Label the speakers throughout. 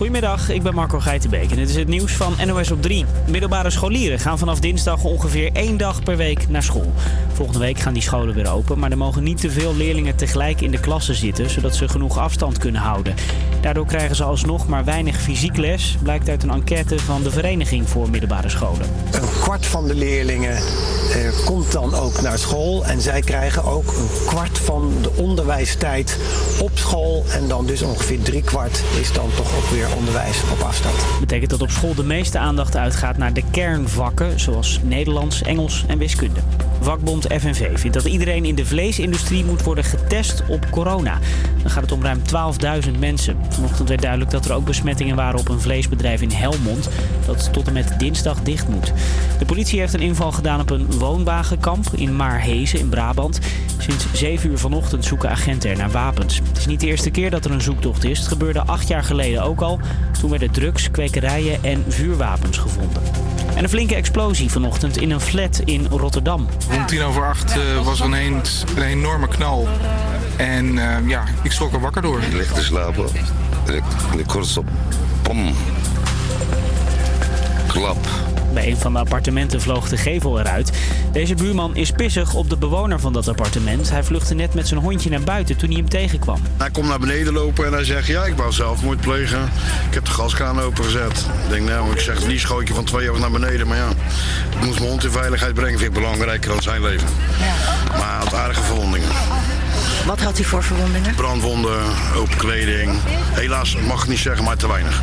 Speaker 1: Goedemiddag, ik ben Marco Geitenbeek en dit is het nieuws van NOS op 3. Middelbare scholieren gaan vanaf dinsdag ongeveer één dag per week naar school. Volgende week gaan die scholen weer open, maar er mogen niet te veel leerlingen tegelijk in de klassen zitten, zodat ze genoeg afstand kunnen houden. Daardoor krijgen ze alsnog maar weinig fysiek les, blijkt uit een enquête van de Vereniging voor Middelbare Scholen.
Speaker 2: Een kwart van de leerlingen eh, komt dan ook naar school en zij krijgen ook een kwart van de onderwijstijd op school en dan dus ongeveer drie kwart is dan toch ook weer onderwijs op afstand.
Speaker 1: Dat betekent dat op school de meeste aandacht uitgaat naar de kernvakken, zoals Nederlands, Engels en wiskunde. Vakbond FNV vindt dat iedereen in de vleesindustrie moet worden getest op corona. Dan gaat het om ruim 12.000 mensen. Vanochtend werd duidelijk dat er ook besmettingen waren op een vleesbedrijf in Helmond, dat tot en met dinsdag dicht moet. De politie heeft een inval gedaan op een woonwagenkamp in Maarhezen in Brabant. Sinds 7 uur vanochtend zoeken agenten er naar wapens. Het is niet de eerste keer dat er een zoektocht is. Het gebeurde acht jaar geleden ook al. Toen werden drugs, kwekerijen en vuurwapens gevonden. En een flinke explosie vanochtend in een flat in Rotterdam.
Speaker 3: Om tien over acht uh, was er een, een, enorme knal. En uh, ja, ik schrok er wakker door.
Speaker 4: Ik lig te slapen. Ik, ik hoor zo... Pom. Klap.
Speaker 1: Bij een van de appartementen vloog de gevel eruit. Deze buurman is pissig op de bewoner van dat appartement. Hij vluchtte net met zijn hondje naar buiten toen hij hem tegenkwam.
Speaker 5: Hij komt naar beneden lopen en hij zegt: Ja, ik wou zelfmoord plegen. Ik heb de gaskraan opengezet. Ik denk, nou, ik zeg het liefst gooi ik je van twee over naar beneden. Maar ja, ik moest mijn hond in veiligheid brengen. Vind ik belangrijker dan zijn leven. Ja. Maar hij had aardige verwondingen.
Speaker 6: Wat had hij voor verwondingen?
Speaker 5: Brandwonden, open kleding. Helaas mag ik niet zeggen, maar te weinig.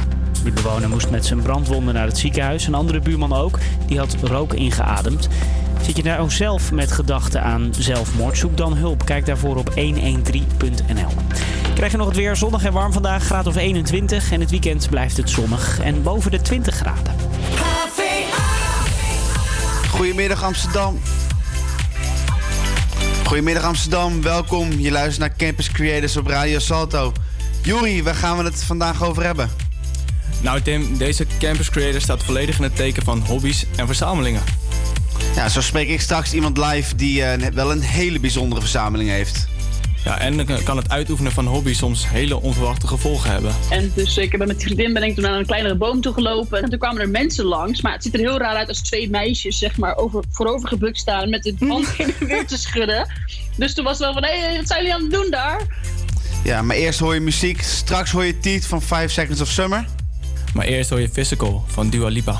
Speaker 1: Bewoner moest met zijn brandwonden naar het ziekenhuis. Een andere buurman ook, die had rook ingeademd. Zit je nou zelf met gedachten aan zelfmoord? Zoek dan hulp. Kijk daarvoor op 113.nl. Krijg je nog het weer zonnig en warm vandaag, graad of 21. En het weekend blijft het zonnig en boven de 20 graden.
Speaker 7: Goedemiddag Amsterdam. Goedemiddag Amsterdam, welkom. Je luistert naar Campus Creators op Radio Salto. Juri, waar gaan we het vandaag over hebben?
Speaker 8: Nou Tim, deze Campus Creator staat volledig in het teken van hobby's en verzamelingen.
Speaker 7: Ja, zo spreek ik straks iemand live die uh, wel een hele bijzondere verzameling heeft.
Speaker 8: Ja, en kan het uitoefenen van hobby soms hele onverwachte gevolgen hebben.
Speaker 9: En dus ik ben met vriendin ben ik toen naar een kleinere boom toe gelopen. En toen kwamen er mensen langs. Maar het ziet er heel raar uit als twee meisjes, zeg maar, over, voorover gebukt staan met de hand in de weer te schudden. Dus toen was het wel van, hé, hey, wat zijn jullie aan het doen daar?
Speaker 7: Ja, maar eerst hoor je muziek. Straks hoor je Tiet van 5 Seconds of Summer.
Speaker 8: Maar eerst hoor je Physical van Dua Lipa.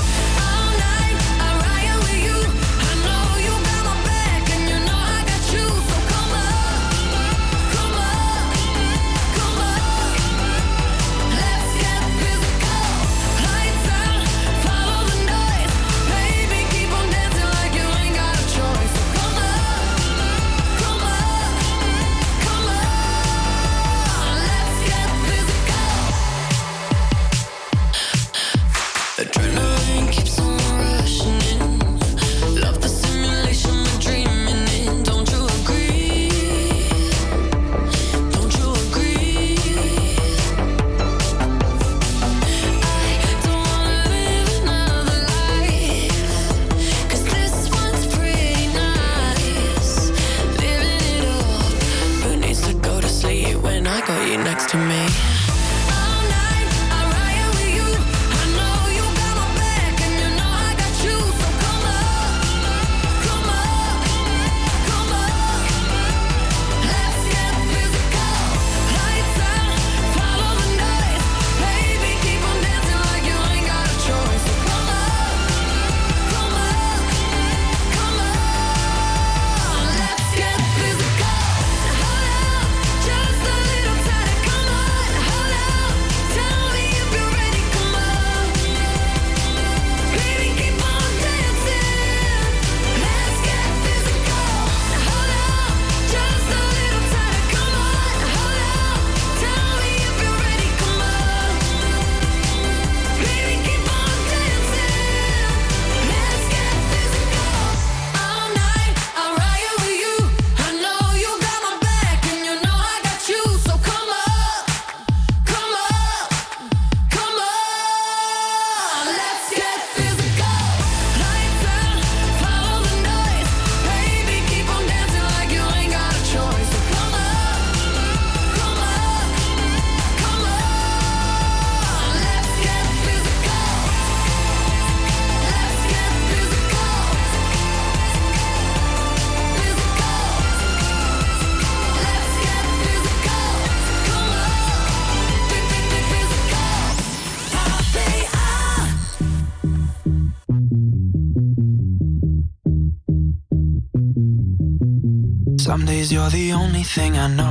Speaker 10: You're the only thing I know.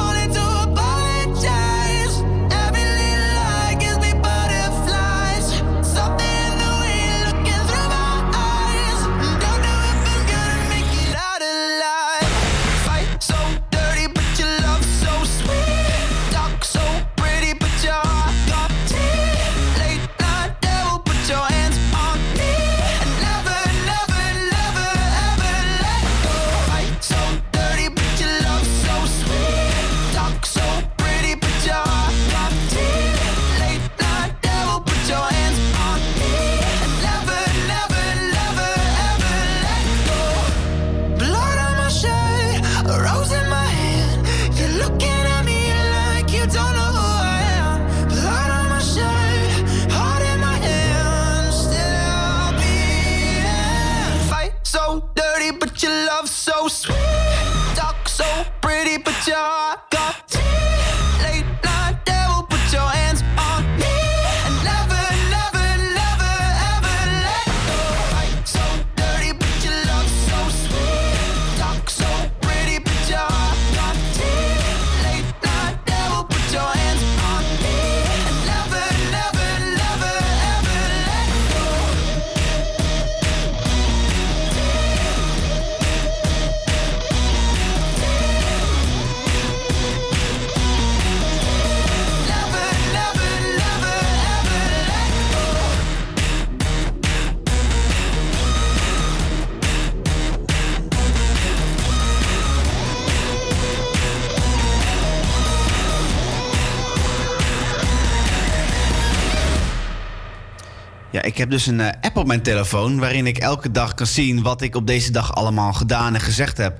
Speaker 7: heb dus een eh, app op mijn telefoon waarin ik elke dag kan zien wat ik op deze dag allemaal gedaan en gezegd heb.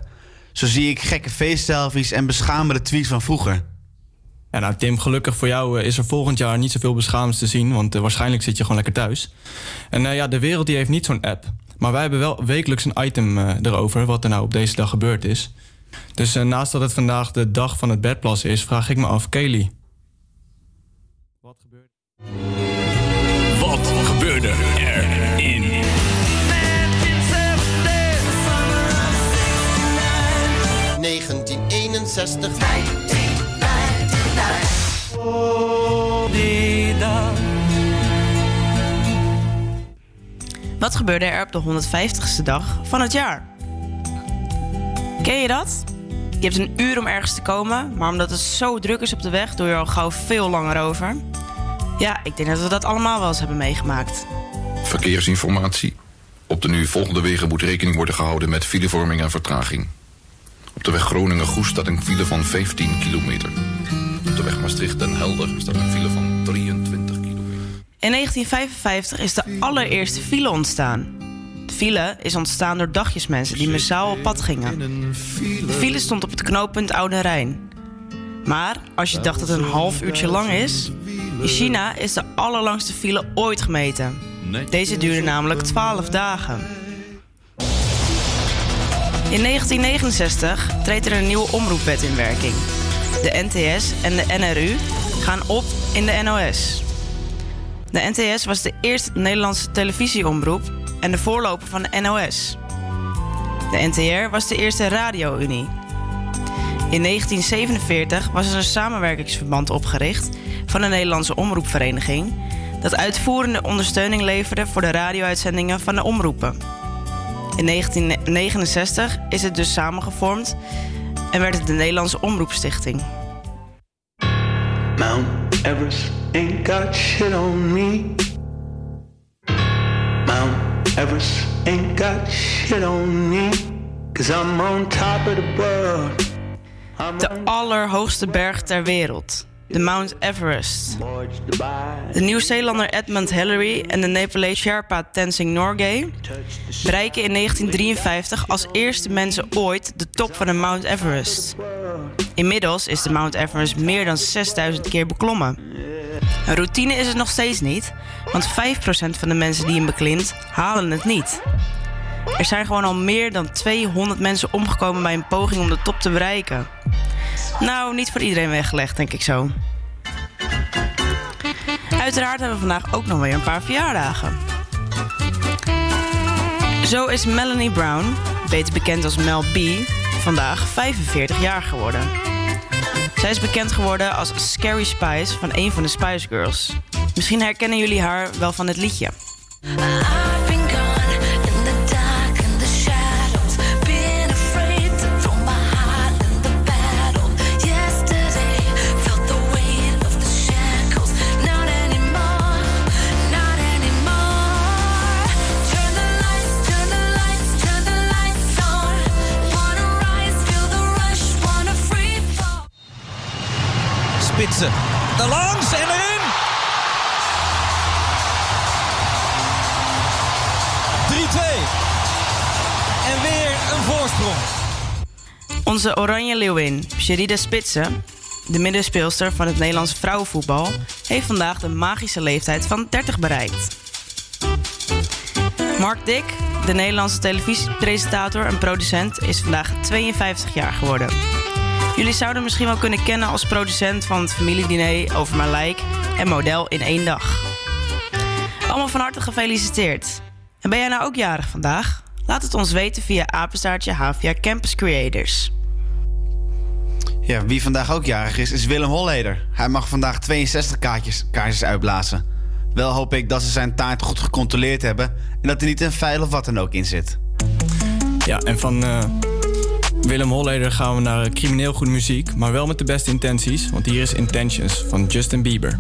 Speaker 7: Zo zie ik gekke feestselfies en beschamende tweets van vroeger.
Speaker 8: Ja, nou Tim, gelukkig voor jou eh, is er volgend jaar niet zoveel beschamends te zien, want eh, waarschijnlijk zit je gewoon lekker thuis. En eh, ja, de wereld die heeft niet zo'n app. Maar wij hebben wel wekelijks een item erover wat er nou op deze dag gebeurd is. Dus naast dat het vandaag de dag van het bedplassen is, vraag ik me af, Kelly.
Speaker 11: Wat gebeurde
Speaker 12: 1961.
Speaker 13: Wat gebeurde er op de 150ste dag van het jaar? Ken je dat? Je hebt een uur om ergens te komen, maar omdat het zo druk is op de weg, doe je er al gauw veel langer over. Ja, ik denk dat we dat allemaal wel eens hebben meegemaakt.
Speaker 14: Verkeersinformatie. Op de nu volgende wegen moet rekening worden gehouden met filevorming en vertraging. Op de weg Groningen-Goes staat een file van 15 kilometer. Op de weg Maastricht-Den Helder staat een file van 23
Speaker 13: In 1955 is de allereerste file ontstaan. De file is ontstaan door dagjesmensen die massaal op pad gingen. De file stond op het knooppunt Oude Rijn. Maar als je dacht dat het een half uurtje lang is... In China is de allerlangste file ooit gemeten. Deze duurde namelijk 12 dagen. In 1969 treedt er een nieuwe omroepwet in werking. De NTS en de NRU gaan op in de NOS. De NTS was de eerste Nederlandse televisieomroep en de voorloper van de NOS. De NTR was de eerste radio-unie. In 1947 was er een samenwerkingsverband opgericht van de Nederlandse Omroepvereniging, dat uitvoerende ondersteuning leverde voor de radio-uitzendingen van de omroepen. In 1969 is het dus samengevormd en werd het de Nederlandse Omroepstichting.
Speaker 15: Mount Everest ain't got shit on me. Mount Everest ain't got shit on me. Cause I'm on top of the world.
Speaker 13: De allerhoogste berg ter wereld, de Mount Everest. De Nieuw-Zeelander Edmund Hillary en de Nepalese Sherpa Tenzing Norgay bereiken in 1953 als eerste mensen ooit de top van de Mount Everest. Inmiddels is de Mount Everest meer dan 6000 keer beklommen. Een routine is het nog steeds niet, want 5% van de mensen die hem beklimt halen het niet. Er zijn gewoon al meer dan 200 mensen omgekomen bij een poging om de top te bereiken. Nou, niet voor iedereen weggelegd, denk ik zo. Uiteraard hebben we vandaag ook nog weer een paar verjaardagen. Zo is Melanie Brown, beter bekend als Mel B, vandaag 45 jaar geworden. Zij is bekend geworden als Scary Spice van een van de Spice Girls. Misschien herkennen jullie haar wel van het liedje.
Speaker 16: Langs en erin. 3-2. En weer een voorsprong.
Speaker 13: Onze Oranje Leeuwin, Sherida Spitsen, de middenspeelster van het Nederlandse vrouwenvoetbal, heeft vandaag de magische leeftijd van 30 bereikt. Mark Dick, de Nederlandse televisiepresentator en producent, is vandaag 52 jaar geworden. Jullie zouden misschien wel kunnen kennen als producent van het familiediner Over Mijn Lijk en model in één dag. Allemaal van harte gefeliciteerd. En ben jij nou ook jarig vandaag? Laat het ons weten via apenstaartje Havia Campus Creators.
Speaker 7: Ja, wie vandaag ook jarig is, is Willem Holleder. Hij mag vandaag 62 kaartjes, kaartjes uitblazen. Wel hoop ik dat ze zijn taart goed gecontroleerd hebben en dat er niet een vuil of wat dan ook in zit.
Speaker 17: Ja, en van eh, Willem Holleder gaan we naar crimineel goede muziek, maar wel met de beste intenties, want hier is Intentions van Justin Bieber.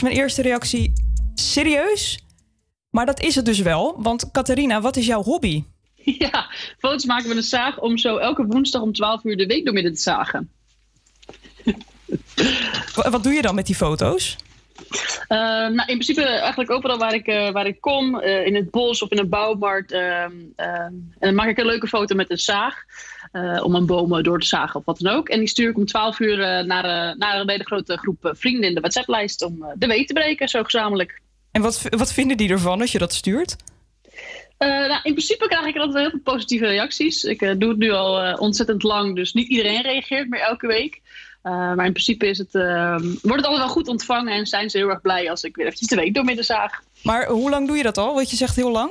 Speaker 18: Was mijn eerste reactie serieus? Maar dat is het dus wel, want Catharina, wat is jouw hobby?
Speaker 9: Ja, foto's maken met een zaag om zo elke woensdag om 12 uur de week door midden te zagen.
Speaker 18: Wa- Wat doe je dan met die foto's?
Speaker 9: Eh, nou, in principe eigenlijk overal waar ik, eh, waar ik kom, eh, in het bos of in een bouwmarkt. ehm, ehm, en dan maak ik een leuke foto met een zaag. Eh, om een boom door te zagen of wat dan ook. En die stuur ik om 12 uur eh, naar, eh, naar een hele grote groep vrienden in de WhatsApp-lijst om de week te breken, zo gezamenlijk.
Speaker 18: En wat, wat vinden die ervan als je dat stuurt?
Speaker 9: Nou, in principe krijg ik er altijd heel veel positieve reacties. Ik doe het nu al ontzettend lang, dus niet iedereen reageert meer elke week. Maar in principe is het, eh, wordt het altijd wel goed ontvangen en zijn ze heel erg blij als ik weer eventjes de week doormidden zaag.
Speaker 18: Maar hoe lang doe je dat al? Want je zegt heel lang.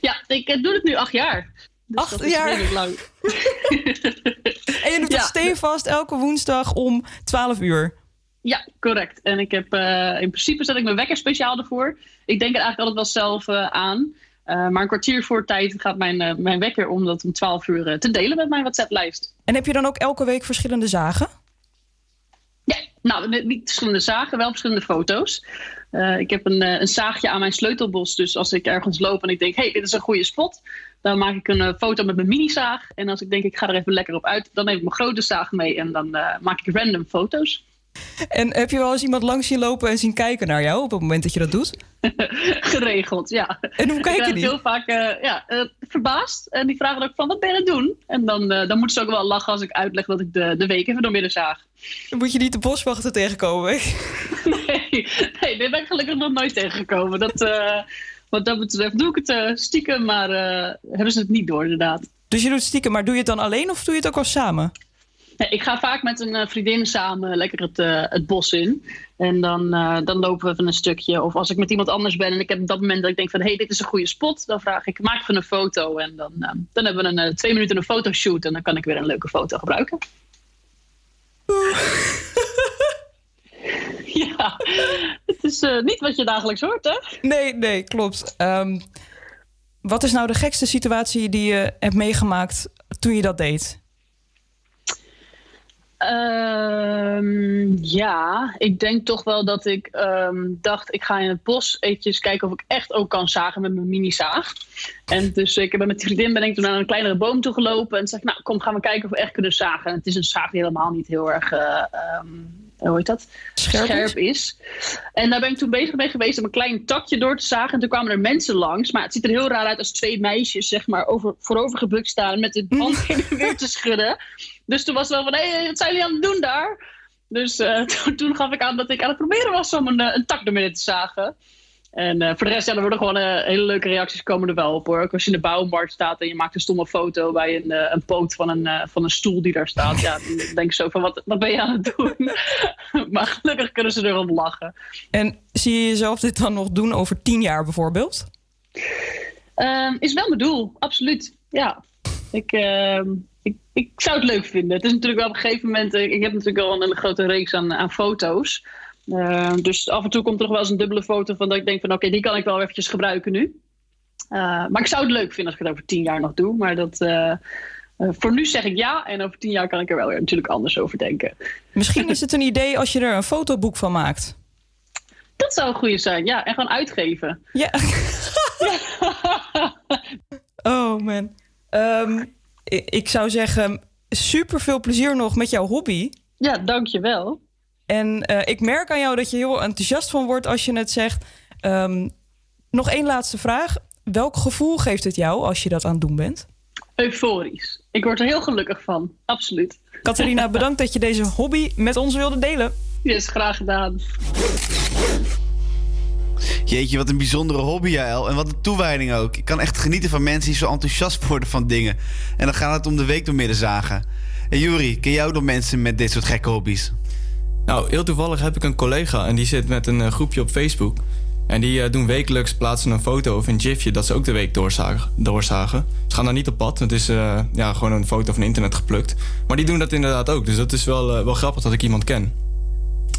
Speaker 9: Ja, ik doe het nu acht jaar. Dus
Speaker 18: Acht
Speaker 9: dat is
Speaker 18: jaar?
Speaker 9: redelijk lang.
Speaker 18: En je doet het stevast elke woensdag om 12 uur.
Speaker 9: Ja, correct. En ik heb eh, in principe zet ik mijn wekker speciaal ervoor. Ik denk er eigenlijk altijd wel zelf eh, aan. Eh, maar een kwartier voor tijd gaat mijn, mijn wekker om dat om 12 uur te delen met mijn WhatsApp-lijst.
Speaker 18: En heb je dan ook elke week verschillende zagen?
Speaker 9: Nou, net niet verschillende zagen, wel verschillende foto's. Ik heb een, een zaagje aan mijn sleutelbos. Dus als ik ergens loop en ik denk, hey, dit is een goede spot. Dan maak ik een eh, foto met mijn mini-zaag. En als ik denk, ik ga er even lekker op uit. Dan neem ik mijn grote zaag mee en dan eh, maak ik random foto's.
Speaker 18: En heb je wel eens iemand langs zien lopen en zien kijken naar jou op het moment dat je dat doet?
Speaker 9: Geregeld, ja.
Speaker 18: En hoe kijken die?
Speaker 9: heel vaak eh, ja, verbaasd. En die vragen ook van, wat ben je aan het doen? En dan, dan moeten ze ook wel lachen als ik uitleg dat ik de, de week even door midden zaag.
Speaker 18: Dan moet je niet de boswachter tegenkomen.
Speaker 9: Nee, nee, dit ben ik gelukkig nog nooit tegengekomen. Dat, wat dat betreft doe ik het eh, stiekem, maar eh, hebben ze het niet door inderdaad.
Speaker 18: Dus je doet het stiekem, maar doe je het dan alleen of doe je het ook wel samen?
Speaker 9: Nee, ik ga vaak met een eh, vriendin samen lekker het, het bos in. En dan, dan lopen we even een stukje. Of als ik met iemand anders ben en ik heb op dat moment dat ik denk van... hé, hey, dit is een goede spot. Dan vraag ik, maak even een foto. En dan, dan hebben we een twee minuten een fotoshoot. En dan kan ik weer een leuke foto gebruiken. ja, het is eh, niet wat je dagelijks hoort, hè?
Speaker 18: Nee, nee, klopt. Ehm, wat is nou de gekste situatie die je hebt meegemaakt toen je dat deed?
Speaker 9: Ehm, ja, ik denk toch wel dat ik ehm, dacht, ik ga in het bos eventjes kijken of ik echt ook kan zagen met mijn mini-zaag. En dus ik ben met die vriendin ben ik toen naar een kleinere boom toe gelopen en zeg ik, nou kom, gaan we kijken of we echt kunnen zagen. En het is een zaag die helemaal niet heel erg, eh, hoe heet dat?
Speaker 18: Scherp is?
Speaker 9: is. En daar ben ik toen bezig mee geweest om een klein takje door te zagen. En toen kwamen er mensen langs, maar het ziet er heel raar uit als twee meisjes, zeg maar, over, voorover gebukt staan met de hand heen en weer te schudden. Dus toen was het wel van, hé, wat zijn jullie aan het doen daar? Dus eh, toen, toen gaf ik aan dat ik aan het proberen was om een, eh, een tak door midden te zagen. En eh, voor de rest, ja, er worden gewoon eh, hele leuke reacties komen er wel op hoor. Ook als je in de bouwmarkt staat en je maakt een stomme foto bij een, eh, een poot van een, van een stoel die daar staat. Ja, dan denk ik zo van, wat, wat ben je aan het doen? maar gelukkig kunnen ze er om lachen.
Speaker 18: En zie je jezelf dit dan nog doen over tien jaar bijvoorbeeld?
Speaker 9: Ehm, is wel mijn doel, absoluut. Ja, ik, ehm, ik, ik zou het leuk vinden. Het is natuurlijk wel op een gegeven moment. Ik heb natuurlijk wel een, grote reeks aan, aan foto's. Ehm, dus af en toe komt er nog wel eens een dubbele foto van dat ik denk van oké, die kan ik wel eventjes gebruiken nu. Eh, maar ik zou het leuk vinden als ik het over tien jaar nog doe. Maar dat, eh, eh, voor nu zeg ik ja. En over tien jaar kan ik er wel weer natuurlijk anders over denken.
Speaker 18: Misschien is het een idee als je er een fotoboek van maakt.
Speaker 9: Dat zou een goede zijn, ja. En gewoon uitgeven.
Speaker 18: Ja. oh man. Ehm, ik, ik zou zeggen, super veel plezier nog met jouw hobby.
Speaker 9: Ja, dankjewel.
Speaker 18: En eh, ik merk aan jou dat je heel enthousiast van wordt als je het zegt. Ehm, nog één laatste vraag. Welk gevoel geeft het jou als je dat aan het doen bent?
Speaker 9: Euforisch. Ik word er heel gelukkig van. Absoluut.
Speaker 18: Catharina, bedankt dat je deze hobby met ons wilde delen.
Speaker 9: Yes, graag gedaan.
Speaker 7: Jeetje, wat een bijzondere hobby, Jael. En wat een toewijding ook. Ik kan echt genieten van mensen die zo enthousiast worden van dingen. En dan gaat het om de week door midden zagen. En Juri, ken jij ook nog mensen met dit soort gekke hobby's?
Speaker 10: Nou, heel toevallig heb ik een collega en die zit met een eh, groepje op Facebook. En die eh, doen wekelijks, plaatsen een foto of een gifje dat ze ook de week doorzagen. doorzagen. Ze gaan daar niet op pad, het is eh, ja, gewoon een foto van internet geplukt. Maar die doen dat inderdaad ook, dus dat is wel, wel grappig dat ik iemand ken.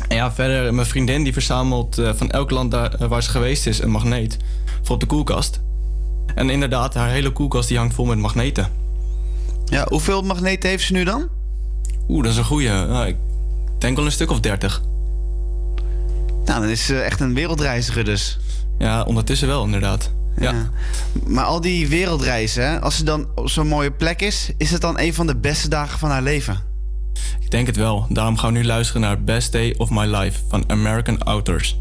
Speaker 10: En ja, verder, mijn vriendin die verzamelt van elk land daar, waar ze geweest is een magneet. Voor op de koelkast. En inderdaad, haar hele koelkast die hangt vol met magneten.
Speaker 7: Ja, hoeveel magneten heeft ze nu dan?
Speaker 10: Oeh, dat is een goeie. Nou, ik denk wel een stuk of dertig.
Speaker 7: Nou, dan is ze echt een wereldreiziger dus.
Speaker 10: Ja, ondertussen wel inderdaad. Ja.
Speaker 7: Maar al die wereldreizen, als ze dan op zo'n mooie plek is... is het dan een van de beste dagen van haar leven?
Speaker 10: Ik denk het wel. Daarom gaan we nu luisteren naar Best Day of My Life van American Authors.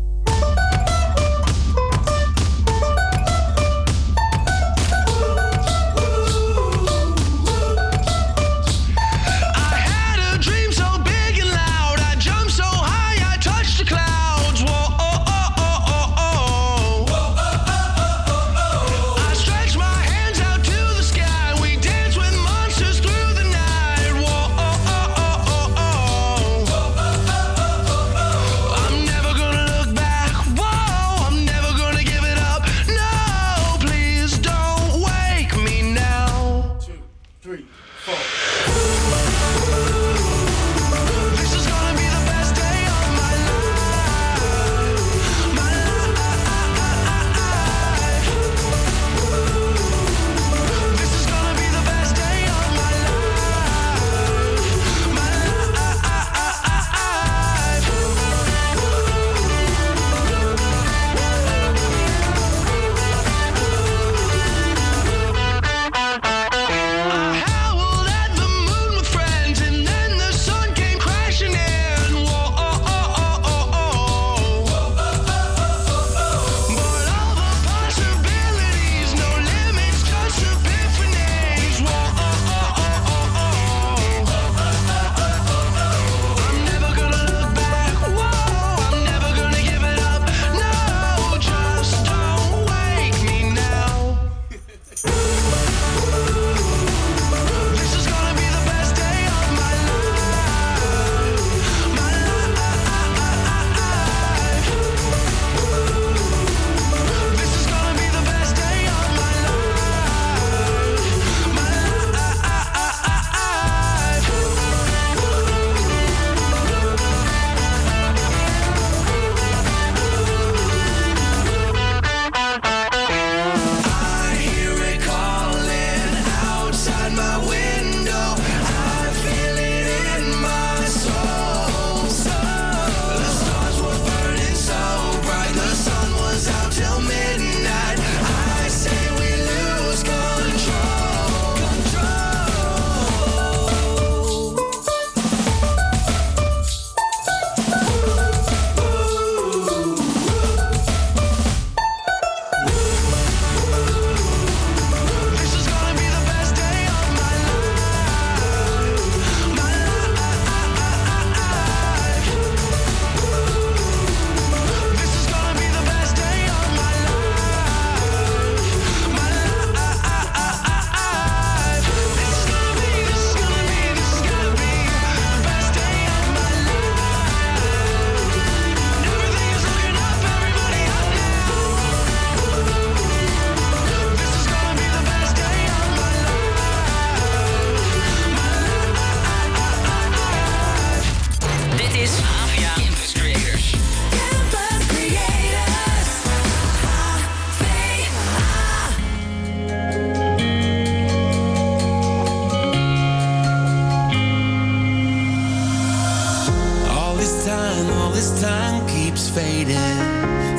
Speaker 19: This
Speaker 20: time keeps fading,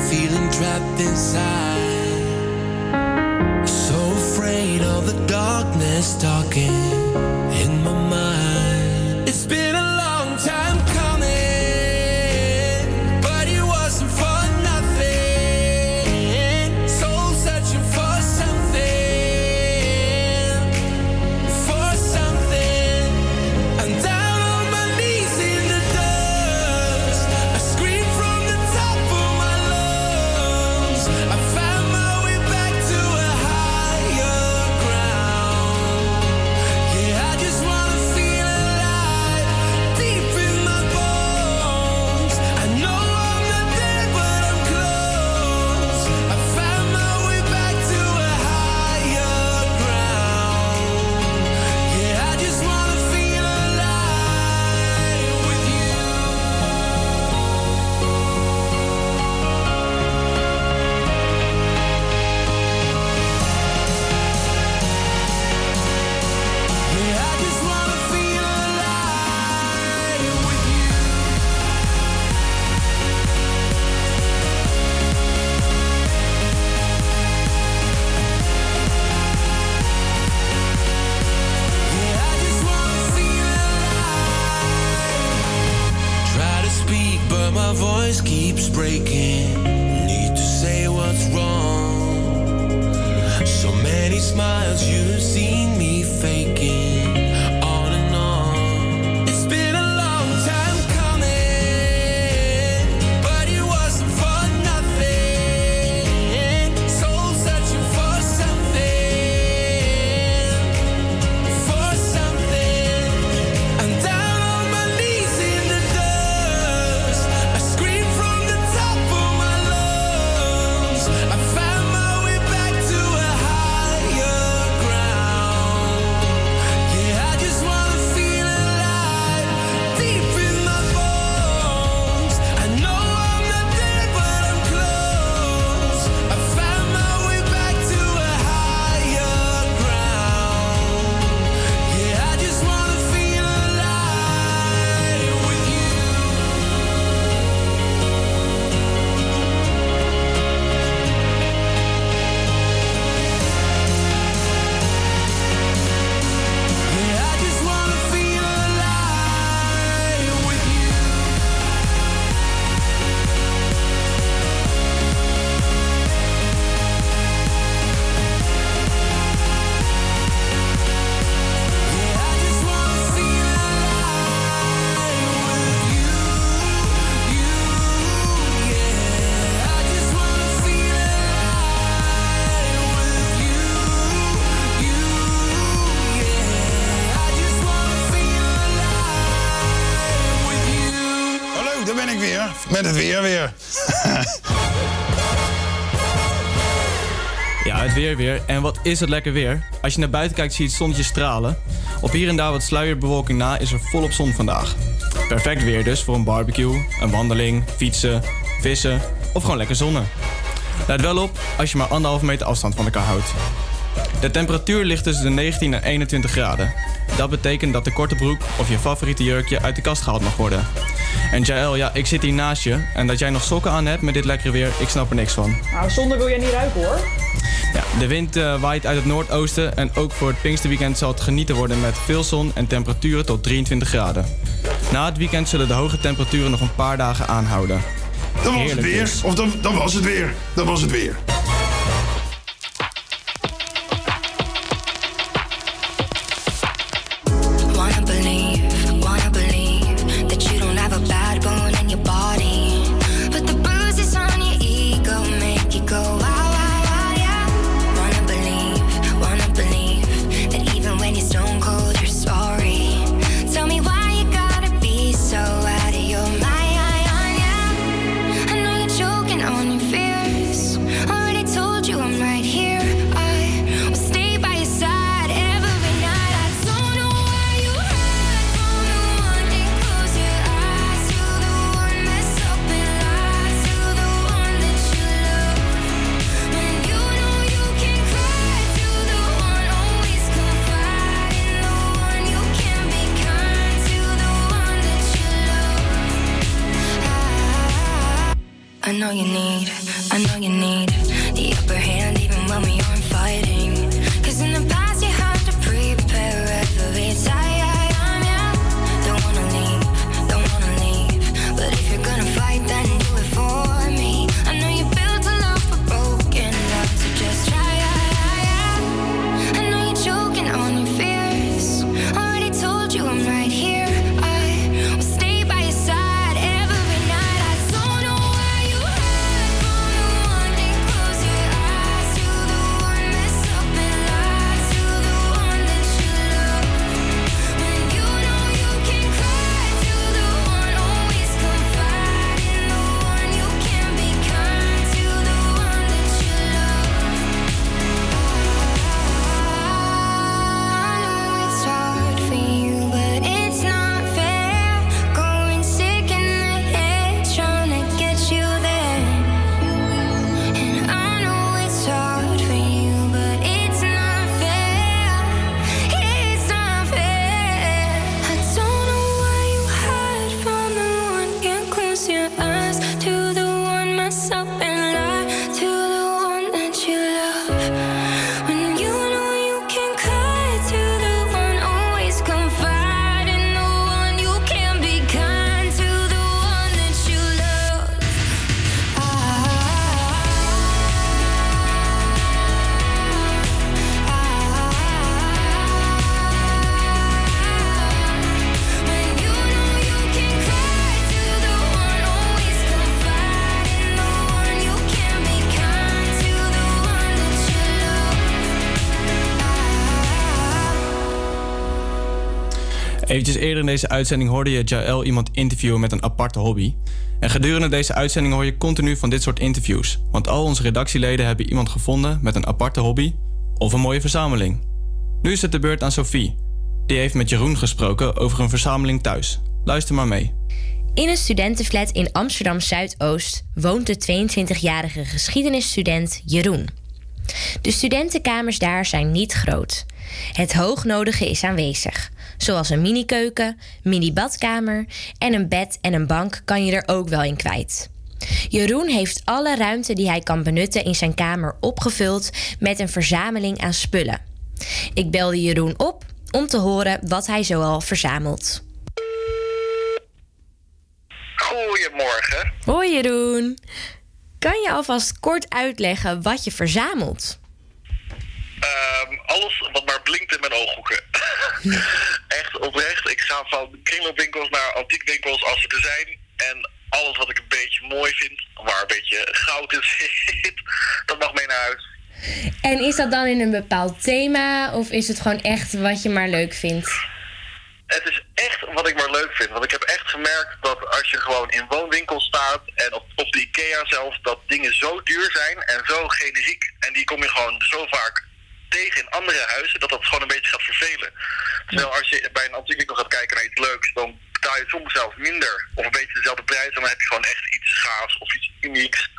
Speaker 20: feeling trapped inside. So afraid of the darkness talking in my mind.
Speaker 8: is het lekker weer. Als je naar buiten kijkt zie je het zonnetje stralen. Op hier en daar wat sluierbewolking na is er volop zon vandaag. Perfect weer dus voor een barbecue, een wandeling, fietsen, vissen of gewoon lekker zonnen. Let wel op als je maar anderhalve meter afstand van elkaar houdt. De temperatuur ligt tussen de 19 en 21 graden. Dat betekent dat de korte broek of je favoriete jurkje uit de kast gehaald mag worden. En Jael, ja, ik zit hier naast je. En dat jij nog sokken aan hebt met dit lekkere weer, ik snap er niks van.
Speaker 18: Nou, zonder wil jij niet ruiken hoor.
Speaker 8: Ja, de wind eh, waait uit het noordoosten en ook voor het Pinksterweekend zal het genieten worden met veel zon en temperaturen tot 23 graden. Na het weekend zullen de hoge temperaturen nog een paar dagen aanhouden.
Speaker 21: Dan was het weer.
Speaker 8: Dus.
Speaker 21: Of dat was het weer. Dan was het weer.
Speaker 8: Eventjes eerder in deze uitzending hoorde je Jaël iemand interviewen met een aparte hobby. En gedurende deze uitzending hoor je continu van dit soort interviews. Want al onze redactieleden hebben iemand gevonden met een aparte hobby of een mooie verzameling. Nu is het de beurt aan Sophie. Die heeft met Jeroen gesproken over een verzameling thuis. Luister maar mee.
Speaker 22: In een studentenflat in Amsterdam Zuidoost woont de 22-jarige geschiedenisstudent Jeroen. De studentenkamers daar zijn niet groot. Het hoognodige is aanwezig, zoals een mini-keuken, mini-badkamer en een bed en een bank kan je er ook wel in kwijt. Jeroen heeft alle ruimte die hij kan benutten in zijn kamer opgevuld met een verzameling aan spullen. Ik belde Jeroen op om te horen wat hij zoal verzamelt.
Speaker 23: Goedemorgen.
Speaker 22: Hoi Jeroen. Kan je alvast kort uitleggen wat je verzamelt?
Speaker 23: Ehm, alles wat maar blinkt in mijn ooghoeken. Echt oprecht. Ik ga van kringloopwinkels naar antiekwinkels als ze er zijn. En alles wat ik een beetje mooi vind, waar een beetje goud in zit, dat mag mee naar huis.
Speaker 22: En is dat dan in een bepaald thema of is het gewoon echt wat je maar leuk vindt?
Speaker 23: Het is echt wat ik maar leuk vind. Want ik heb echt gemerkt dat als je gewoon in woonwinkels staat en op, op de IKEA zelf, dat dingen zo duur zijn en zo generiek. En die kom je gewoon zo vaak tegen in andere huizen, dat dat gewoon een beetje gaat vervelen. Terwijl als je bij een antiekwinkel gaat kijken naar iets leuks, dan betaal je soms zelfs minder of een beetje dezelfde prijs. En dan heb je gewoon echt iets gaafs of iets unieks.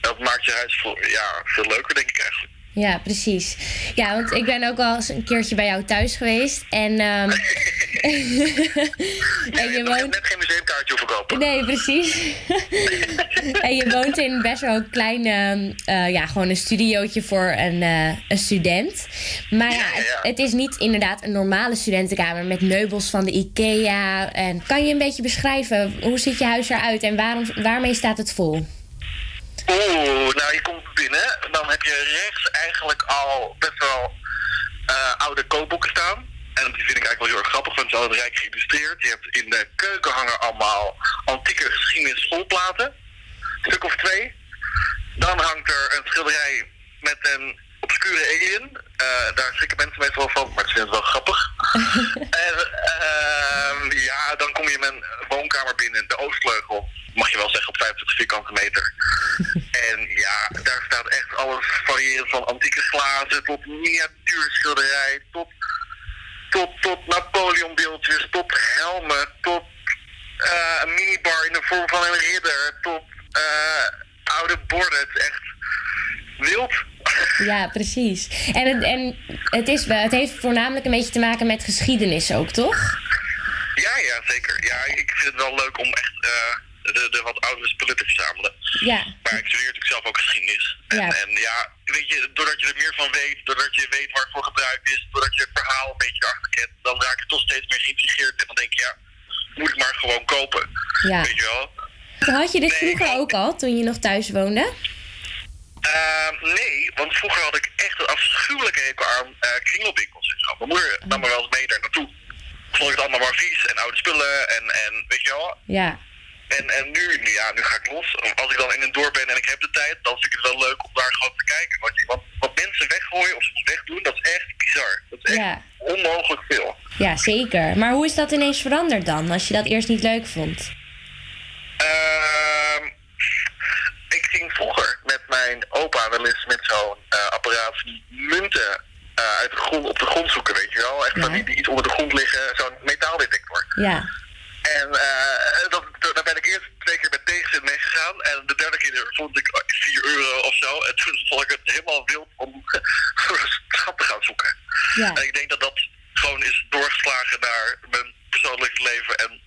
Speaker 23: Dat maakt je huis ja, veel leuker, denk ik eigenlijk.
Speaker 22: Ja, precies. Ja, want ik ben ook al eens een keertje bij jou thuis geweest. En, ehm en je woont...
Speaker 23: net geen museumkaartje hoeven kopen.
Speaker 22: Nee, precies. en je woont in best wel een klein, ehm, eh, ja, gewoon een studiootje voor een, eh, een student. Maar ja, het, het is niet inderdaad een normale studentenkamer met meubels van de IKEA. En kan je een beetje beschrijven, hoe ziet je huis eruit en waarom, waarmee staat het vol?
Speaker 23: Oeh, nou je komt binnen, dan heb je rechts eigenlijk al best wel eh, oude kookboeken staan. En die vind ik eigenlijk wel heel erg grappig, want ze hadden rijk geïllustreerd. Je hebt in de keuken hangen allemaal antieke geschiedenis schoolplaten. Een stuk of twee. Dan hangt er een schilderij met een obscure alien. Eh, daar schrikken mensen meestal wel van, maar ze vinden het wel grappig. en ehm, ja, dan kom je mijn woonkamer binnen, de oostvleugel. Mag je wel zeggen op 25 vierkante meter. en ja, daar staat echt alles variërend van antieke glazen tot miniatuurschilderij, tot, tot, tot Napoleonbeeldjes, tot helmen, tot eh, een minibar in de vorm van een ridder, tot eh, oude borden. Het is echt wild.
Speaker 22: Ja, precies. En, het, en het, is het heeft voornamelijk een beetje te maken met geschiedenis ook, toch?
Speaker 23: Ja, ja, zeker. Ja, ik vind het wel leuk om echt eh, de, de wat oudere spullen te verzamelen.
Speaker 22: Ja.
Speaker 23: Maar ik studeer natuurlijk zelf ook geschiedenis. En,
Speaker 22: Ja.
Speaker 23: en ja, weet je, doordat je er meer van weet, doordat je weet waar het voor gebruikt is, doordat je het verhaal een beetje erachter kent, dan raak je toch steeds meer geïntrigeerd. En dan denk je, ja, moet ik maar gewoon kopen.
Speaker 22: Ja.
Speaker 23: Weet je wel?
Speaker 22: Had je dit vroeger ook al, toen je nog thuis woonde?
Speaker 23: Ehm, nee, want vroeger had ik echt een afschuwelijke hekel aan eh kringloopwinkels. Mijn moeder nam me wel eens mee daar naartoe. Vond ik het allemaal maar vies en oude spullen en, en weet je wel.
Speaker 22: Ja.
Speaker 23: En, en nu, nu, ja, nu ga ik los. Als ik dan in een dorp ben en ik heb de tijd, dan vind ik het wel leuk om daar gewoon te kijken. Want wat, wat mensen weggooien of ze wegdoen, dat is echt bizar. Dat is echt
Speaker 22: Ja.
Speaker 23: onmogelijk veel.
Speaker 22: Ja, zeker. Maar hoe is dat ineens veranderd dan, als je dat eerst niet leuk vond?
Speaker 23: Ehm, ik ging vroeger met mijn opa wel eens met zo'n eh, apparaat die munten eh, uit de grond, op de grond zoeken, weet je wel. Echt van die, die iets onder de grond liggen, zo'n metaaldetector.
Speaker 22: Ja.
Speaker 23: En dat, daar ben ik eerst twee keer met tegenzin mee gegaan. En de derde keer vond ik 4 euro of zo. En toen vond ik het helemaal wild om schat te gaan zoeken.
Speaker 22: Ja.
Speaker 23: En ik denk dat dat gewoon is doorgeslagen naar mijn persoonlijke leven. En,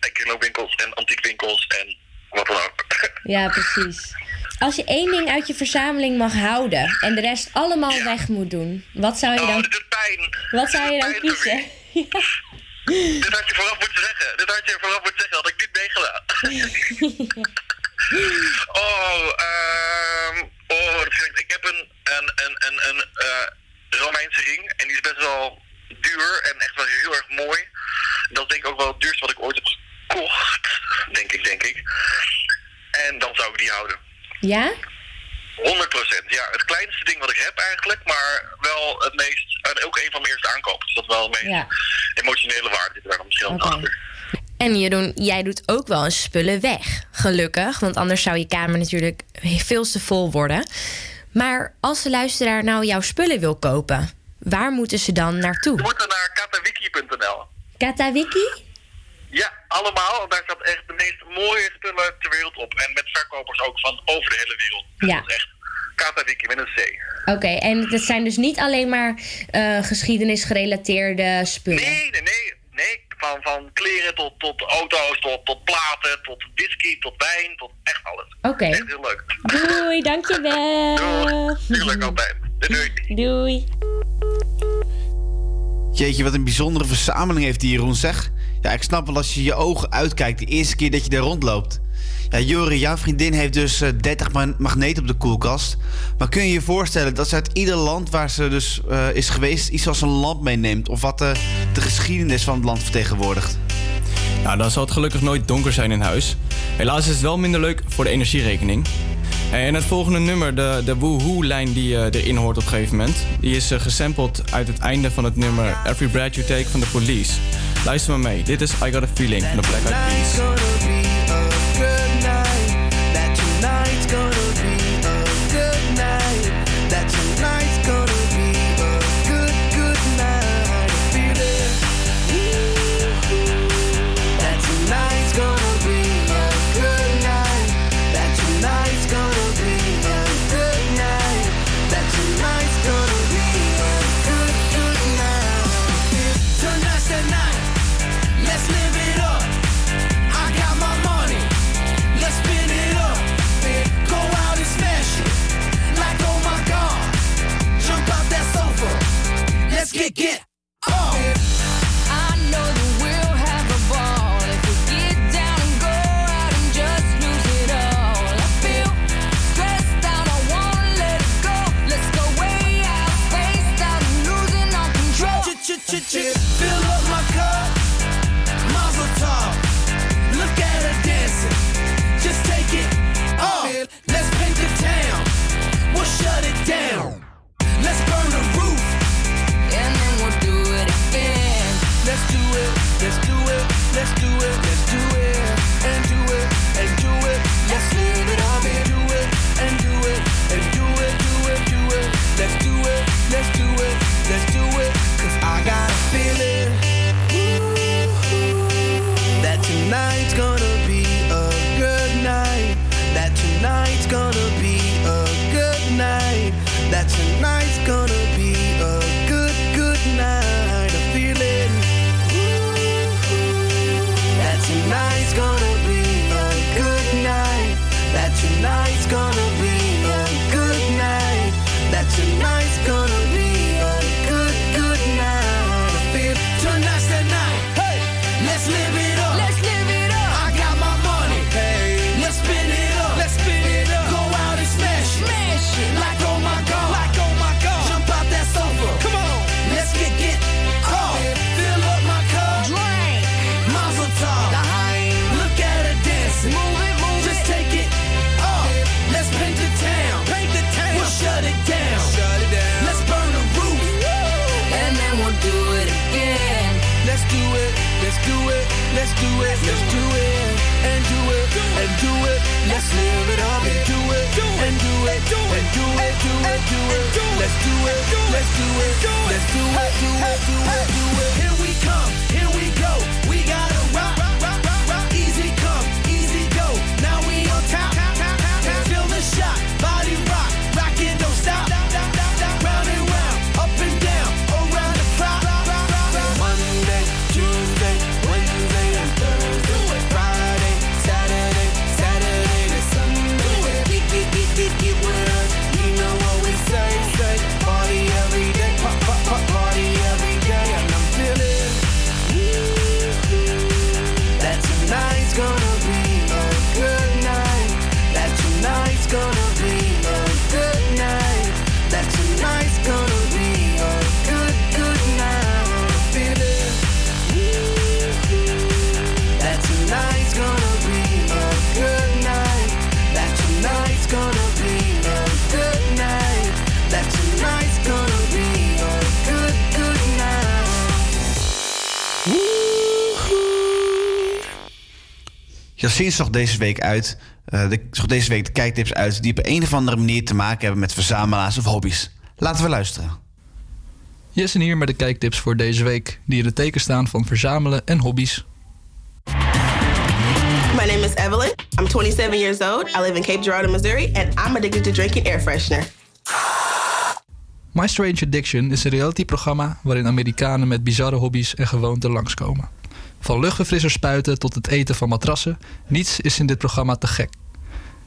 Speaker 23: en kringloopwinkels en antiekwinkels en wat dan ook.
Speaker 22: Ja, precies. Als je één ding uit je verzameling mag houden en de rest allemaal weg moet doen, wat zou je
Speaker 23: Oh,
Speaker 22: dan,
Speaker 23: dit pijn.
Speaker 22: wat zou je dan
Speaker 23: Dit
Speaker 22: kiezen?
Speaker 23: Dit had je vooraf moeten zeggen. Dit had je vooraf moeten zeggen. Had ik niet meegedaan. oh, ehm oh, dat ik. Heb een, een, een, een, een eh, Romeinse ring. En die is best wel duur en echt wel heel erg mooi. Dat is denk ik ook wel het duurste wat ik ooit heb gekocht. Denk ik, denk ik. En dan zou ik die houden.
Speaker 22: Ja?
Speaker 23: 100% Ja, het kleinste ding wat ik heb eigenlijk, maar wel het meest en ook een van mijn eerste aankopen. Dus dat wel meest
Speaker 22: Ja.
Speaker 23: emotionele waarde zit er dan misschien
Speaker 22: Oké.
Speaker 23: achter.
Speaker 22: En Jeroen, jij doet ook wel eens spullen weg. Gelukkig, want anders zou je kamer natuurlijk veel te vol worden. Maar als de luisteraar nou jouw spullen wil kopen, waar moeten ze dan naartoe?
Speaker 23: We moeten naar katawiki.nl.
Speaker 22: Katawiki?
Speaker 23: Ja, allemaal. Daar staat echt de meest mooie spullen ter wereld op. En met verkopers ook van over de hele wereld.
Speaker 22: Ja.
Speaker 23: Dat is echt Katawiki met een C.
Speaker 22: Oké, en het zijn dus niet alleen maar eh geschiedenisgerelateerde spullen.
Speaker 23: Nee, nee, nee. nee. Van, van kleren tot, tot auto's, tot, tot platen, tot whisky, tot wijn, tot echt alles.
Speaker 22: Oké.
Speaker 23: Echt heel leuk.
Speaker 22: Doei, dankjewel.
Speaker 23: Tuurlijk altijd. Doei, doei.
Speaker 22: Doei.
Speaker 7: Jeetje, wat een bijzondere verzameling heeft die Jeroen, zeg. Ja, ik snap wel als je je ogen uitkijkt de eerste keer dat je daar rondloopt. Ja, Jori, jouw vriendin heeft dus eh, 30 ma- magneten op de koelkast. Maar kun je je voorstellen dat ze uit ieder land waar ze dus eh, is geweest... iets als een lamp meeneemt? Of wat eh, de geschiedenis van het land vertegenwoordigt?
Speaker 8: Nou, dan zal het gelukkig nooit donker zijn in huis. Helaas is het wel minder leuk voor de energierekening. En het volgende nummer, de, de Woohoo-lijn die eh, erin hoort op een gegeven moment... die is eh, gesampled uit het einde van het nummer Every Breath You Take van de Police. Luister maar mee, dit is I Got A Feeling van de Black Eyed Peas.
Speaker 24: Let's get. I know that we'll have a ball if we get down and go out and just lose it all. I feel stressed out. I wanna let it go. Let's go way out, spaced out, and losing all control. Fill up my Let's do it.
Speaker 7: Yassine zocht deze week uit, eh, de, zocht deze week de kijktips uit die op een of andere manier te maken hebben met verzamelaars of hobby's. Laten we luisteren.
Speaker 25: Jess en hier met de kijktips voor deze week, die in het teken staan van verzamelen en hobby's.
Speaker 26: My name is Evelyn. I'm 27 years old. I live in Cape Girardeau, Missouri, and I'm addicted to drinking air freshener.
Speaker 25: My Strange Addiction is een realityprogramma waarin Amerikanen met bizarre hobby's en gewoonten langskomen. Van luchtverfrissers spuiten tot het eten van matrassen, niets is in dit programma te gek.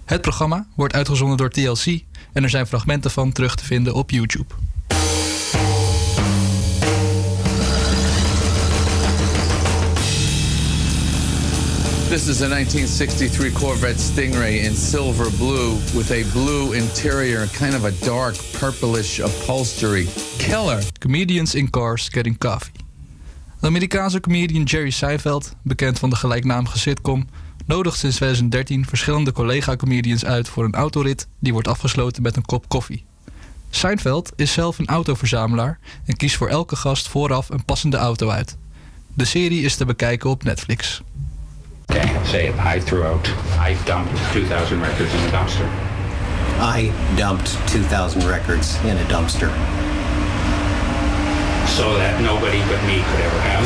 Speaker 25: Het programma wordt uitgezonden door TLC en er zijn fragmenten van terug te vinden op YouTube.
Speaker 27: This is a 1963 Corvette Stingray in silver blue with a blue interior and kind of a dark purplish upholstery. Killer.
Speaker 25: Comedians in Cars Getting Coffee. De Amerikaanse comedian Jerry Seinfeld, bekend van de gelijknamige sitcom, nodigt sinds 2013 verschillende collega-comedians uit voor een autorit die wordt afgesloten met een kop koffie. Seinfeld is zelf een autoverzamelaar en kiest voor elke gast vooraf een passende auto uit. De serie is te bekijken op Netflix.
Speaker 28: Okay, say it. I threw out, I dumped 2,000 records in a dumpster.
Speaker 29: I dumped 2,000 records in a dumpster.
Speaker 28: So that nobody but me could ever have.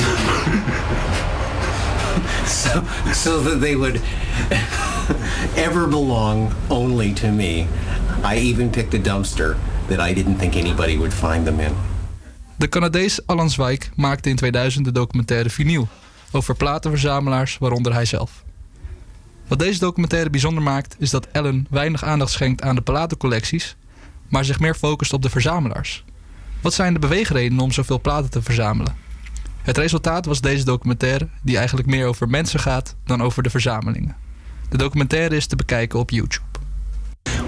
Speaker 29: so, so that they would ever belong only to me. I even picked a dumpster that I didn't think anybody would find them in.
Speaker 25: De Canadees Alan Zweig maakte in 2000 de documentaire Vinyl over platenverzamelaars, waaronder hij zelf. Wat deze documentaire bijzonder maakt, is dat Alan weinig aandacht schenkt aan de platencollecties, maar zich meer focust op de verzamelaars. Wat zijn de beweegredenen om zoveel platen te verzamelen? Het resultaat was deze documentaire, die eigenlijk meer over mensen gaat dan over de verzamelingen. De documentaire is te bekijken op YouTube.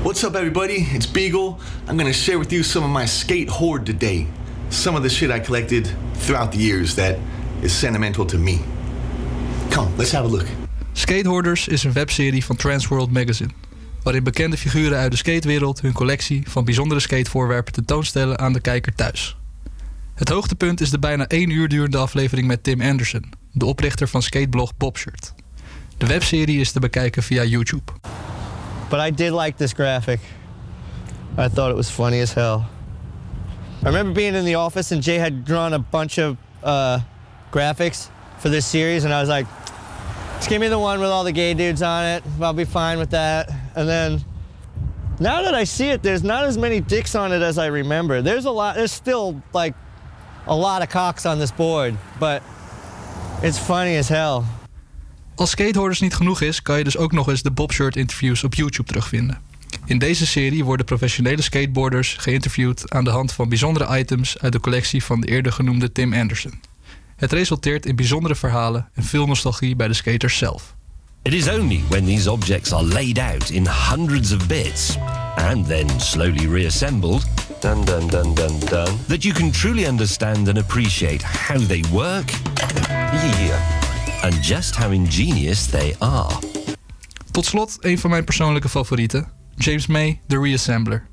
Speaker 15: What's up, everybody? It's Beagle. I'm gonna share with you some of my skate hoard today. Some of the shit I collected throughout the years that is sentimental to me. Come, let's have a look.
Speaker 25: Skatehoarders is een webserie van Transworld Magazine, waarin bekende figuren uit de skatewereld hun collectie van bijzondere skatevoorwerpen tentoonstellen aan de kijker thuis. Het hoogtepunt is de bijna één uur durende aflevering met Tim Anderson, de oprichter van skateblog Bobshirt. De webserie is te bekijken via YouTube.
Speaker 30: But I did like this graphic. I thought it was funny as hell. I remember being in the office and Jay had drawn a bunch of uh, graphics for this series, and I was like, just me the one with all the gay dudes on it. I'll be fine with that. And then now that I see it, there's not as many dicks on it as I remember. There's a lot, there's still like a lot of cocks on this board, but it's funny as hell.
Speaker 25: Als skatehoorders niet genoeg is, kan je dus ook nog eens de Bobshirt interviews op YouTube terugvinden. In deze serie worden professionele skateboarders geïnterviewd aan de hand van bijzondere items uit de collectie van de eerder genoemde Tim Anderson. Het resulteert in bijzondere verhalen en veel nostalgie bij de skaters zelf.
Speaker 31: It is only when these objects are laid out in hundreds of bits and then slowly reassembled dun, dun, dun, dun, dun, that you can truly understand and appreciate how they work yeah, and just how ingenious they are.
Speaker 25: Tot slot een van mijn persoonlijke favorieten, James May, de Reassembler.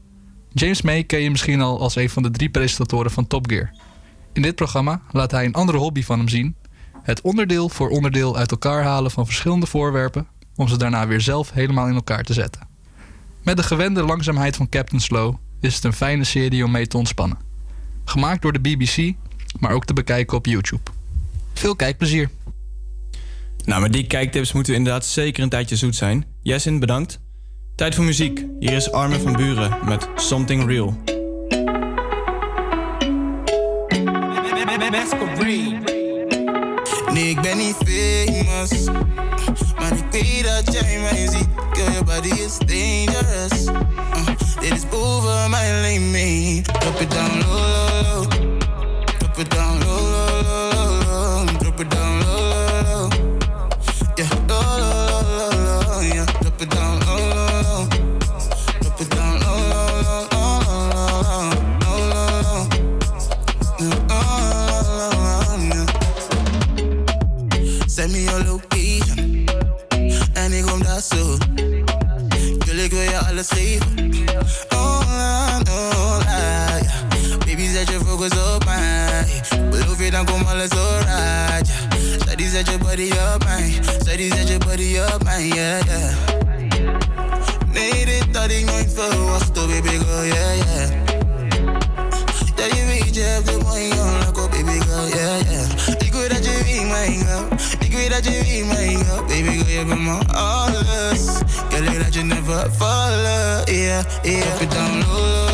Speaker 25: James May ken je misschien al als een van de drie presentatoren van Top Gear. In dit programma laat hij een andere hobby van hem zien: het onderdeel voor onderdeel uit elkaar halen van verschillende voorwerpen om ze daarna weer zelf helemaal in elkaar te zetten. Met de gewende langzaamheid van Captain Slow is het een fijne serie om mee te ontspannen. Gemaakt door de BBC, maar ook te bekijken op YouTube. Veel kijkplezier.
Speaker 8: Nou, met die kijktips moeten we inderdaad zeker een tijdje zoet zijn. Jessin, bedankt. Tijd voor muziek. Hier is Armin van Buren met Something Real.
Speaker 32: Nee, ik ben famous. Maar ik weet dat jij mij ziet. Girl, your body is dangerous. Uh, dit is boven mijn limit. Drop it down low, low, low. Drop it down low, Send me your location En ik kom daar zo Jullie ik wil je alles geven Oh, la, Yeah. Baby, zet je focus op mij Beloof je, dan komt alles alright ja. Shawty zet je body op mij. Steady zet je body op mij, yeah, yeah. Nee, dit had ik nooit verwacht, oh baby girl, yeah, yeah. Ja, je weet, je hebt de mooie jongen, oh baby girl, yeah, yeah. Ik wil dat je wie mijn girl, dat je wie girl. Baby girl, je bent mijn alles. Ik laat je never vallen, yeah, yeah. Drop it down low.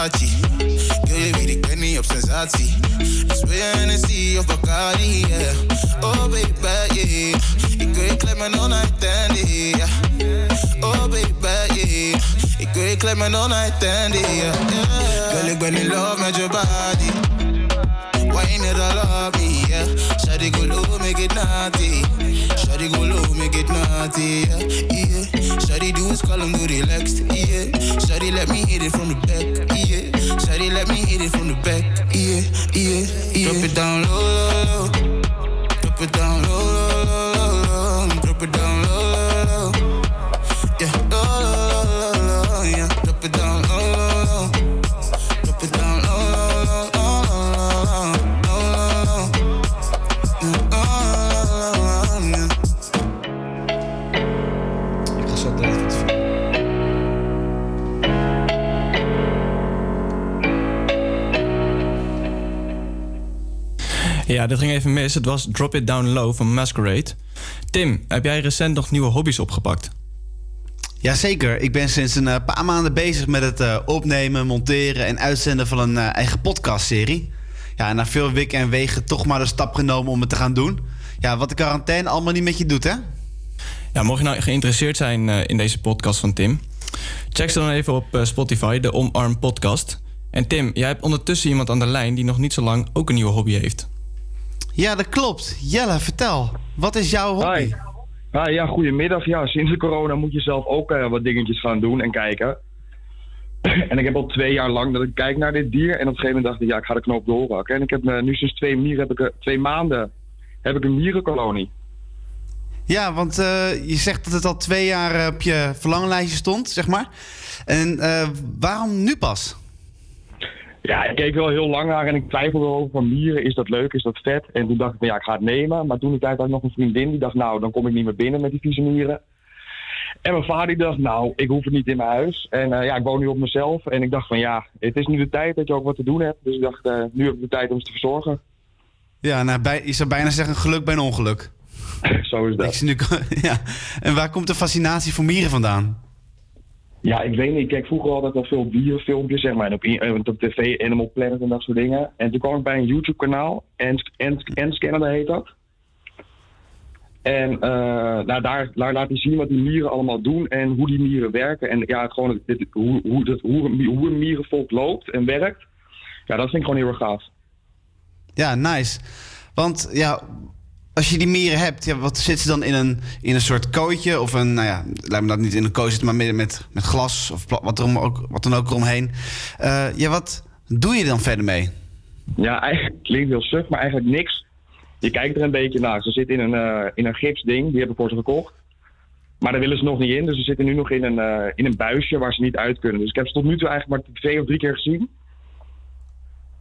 Speaker 32: Versace. Ik niet op sensatie. Dus wil je Hennessy of Bacardi. Oh, baby, yeah. Ik wil je met non-identity, yeah. Oh, baby, yeah. Ik wil je met non-identity, yeah. Girl, ik ben in love met je body. Wine it all up me, yeah. Shawty go low, make it naughty. Shawty go low, make it naughty, yeah. yeah. Shawty do is call him do relaxed, yeah. Let me hit it from the back, yeah. Shawty let me hit it from the back, yeah, yeah, yeah. Drop it down low,
Speaker 8: dit ging even mis. Het was Drop It Down Low van Masquerade. Tim, heb jij recent nog nieuwe hobby's opgepakt?
Speaker 7: Jazeker, ik ben sinds een eh, paar maanden bezig met het eh, opnemen, monteren en uitzenden van een eh, eigen podcastserie. Ja, na veel wikken en wegen toch maar de stap genomen om het te gaan doen. Ja, wat de quarantaine allemaal niet met je doet, hè?
Speaker 8: Ja, mocht je nou geïnteresseerd zijn in deze podcast van Tim, check ze dan even op Spotify, de Omarm Podcast. En Tim, jij hebt ondertussen iemand aan de lijn die nog niet zo lang ook een nieuwe hobby heeft.
Speaker 7: Ja, dat klopt. Jelle, vertel. Wat is jouw hobby?
Speaker 33: Hi. Hi, ja, goedemiddag. Ja, sinds de corona moet je zelf ook eh, wat dingetjes gaan doen en kijken. en ik heb al twee jaar lang dat ik kijk naar dit dier. En op een gegeven moment dacht ik, ja, ik ga de knoop doorhakken. En ik heb eh, nu sinds twee, mieren, heb ik, eh, twee maanden heb ik een mierenkolonie.
Speaker 7: Ja, want je zegt dat het al twee jaar op je verlanglijstje stond, zeg maar. En waarom nu pas?
Speaker 33: Ja, ik keek wel heel lang naar en ik twijfelde over van mieren. Is dat leuk? Is dat vet? En toen dacht ik, van, ja, ik ga het nemen. Maar toen de tijd had ik nog een vriendin die dacht, nou, dan kom ik niet meer binnen met die vieze mieren. En mijn vader die dacht, nou, ik hoef het niet in mijn huis. En eh, ja, ik woon nu op mezelf. En ik dacht van, ja, het is nu de tijd dat je ook wat te doen hebt. Dus ik dacht, eh, nu heb ik de tijd om ze te verzorgen.
Speaker 7: Ja, nou, bij, je zou bijna zeggen geluk bij een ongeluk.
Speaker 33: Zo is dat.
Speaker 7: Ik zie nu, ja. En waar komt de fascinatie voor mieren vandaan?
Speaker 33: Ja, ik weet niet. Ik keek vroeger altijd wel veel dierenfilmpjes, zeg maar. En op, eh, op tv, Animal Planet en dat soort dingen. En toen kwam ik bij een YouTube-kanaal. N-Scanner heet dat. En eh, nou, daar, laat hij zien wat die mieren allemaal doen en hoe die mieren werken. En ja, gewoon hoe, hoe, hoe, hoe een mierenvolk loopt en werkt. Ja, dat vind ik gewoon heel erg gaaf.
Speaker 7: Ja, nice. Want ja, als je die mieren hebt, ja, wat zit ze dan in een, in een soort kooitje? Of een, nou ja, laat me dat niet in een kooi maar midden met, met glas of wat, er om, ook, wat dan ook eromheen. Eh, ja, wat doe je dan verder mee?
Speaker 33: Ja, eigenlijk klinkt heel suf, maar eigenlijk niks. Je kijkt er een beetje naar. Ze zitten in een, eh, in een gipsding, die heb ik voor ze gekocht. Maar daar willen ze nog niet in, dus ze zitten nu nog in een, eh, in een buisje waar ze niet uit kunnen. Dus ik heb ze tot nu toe eigenlijk maar twee of drie keer gezien.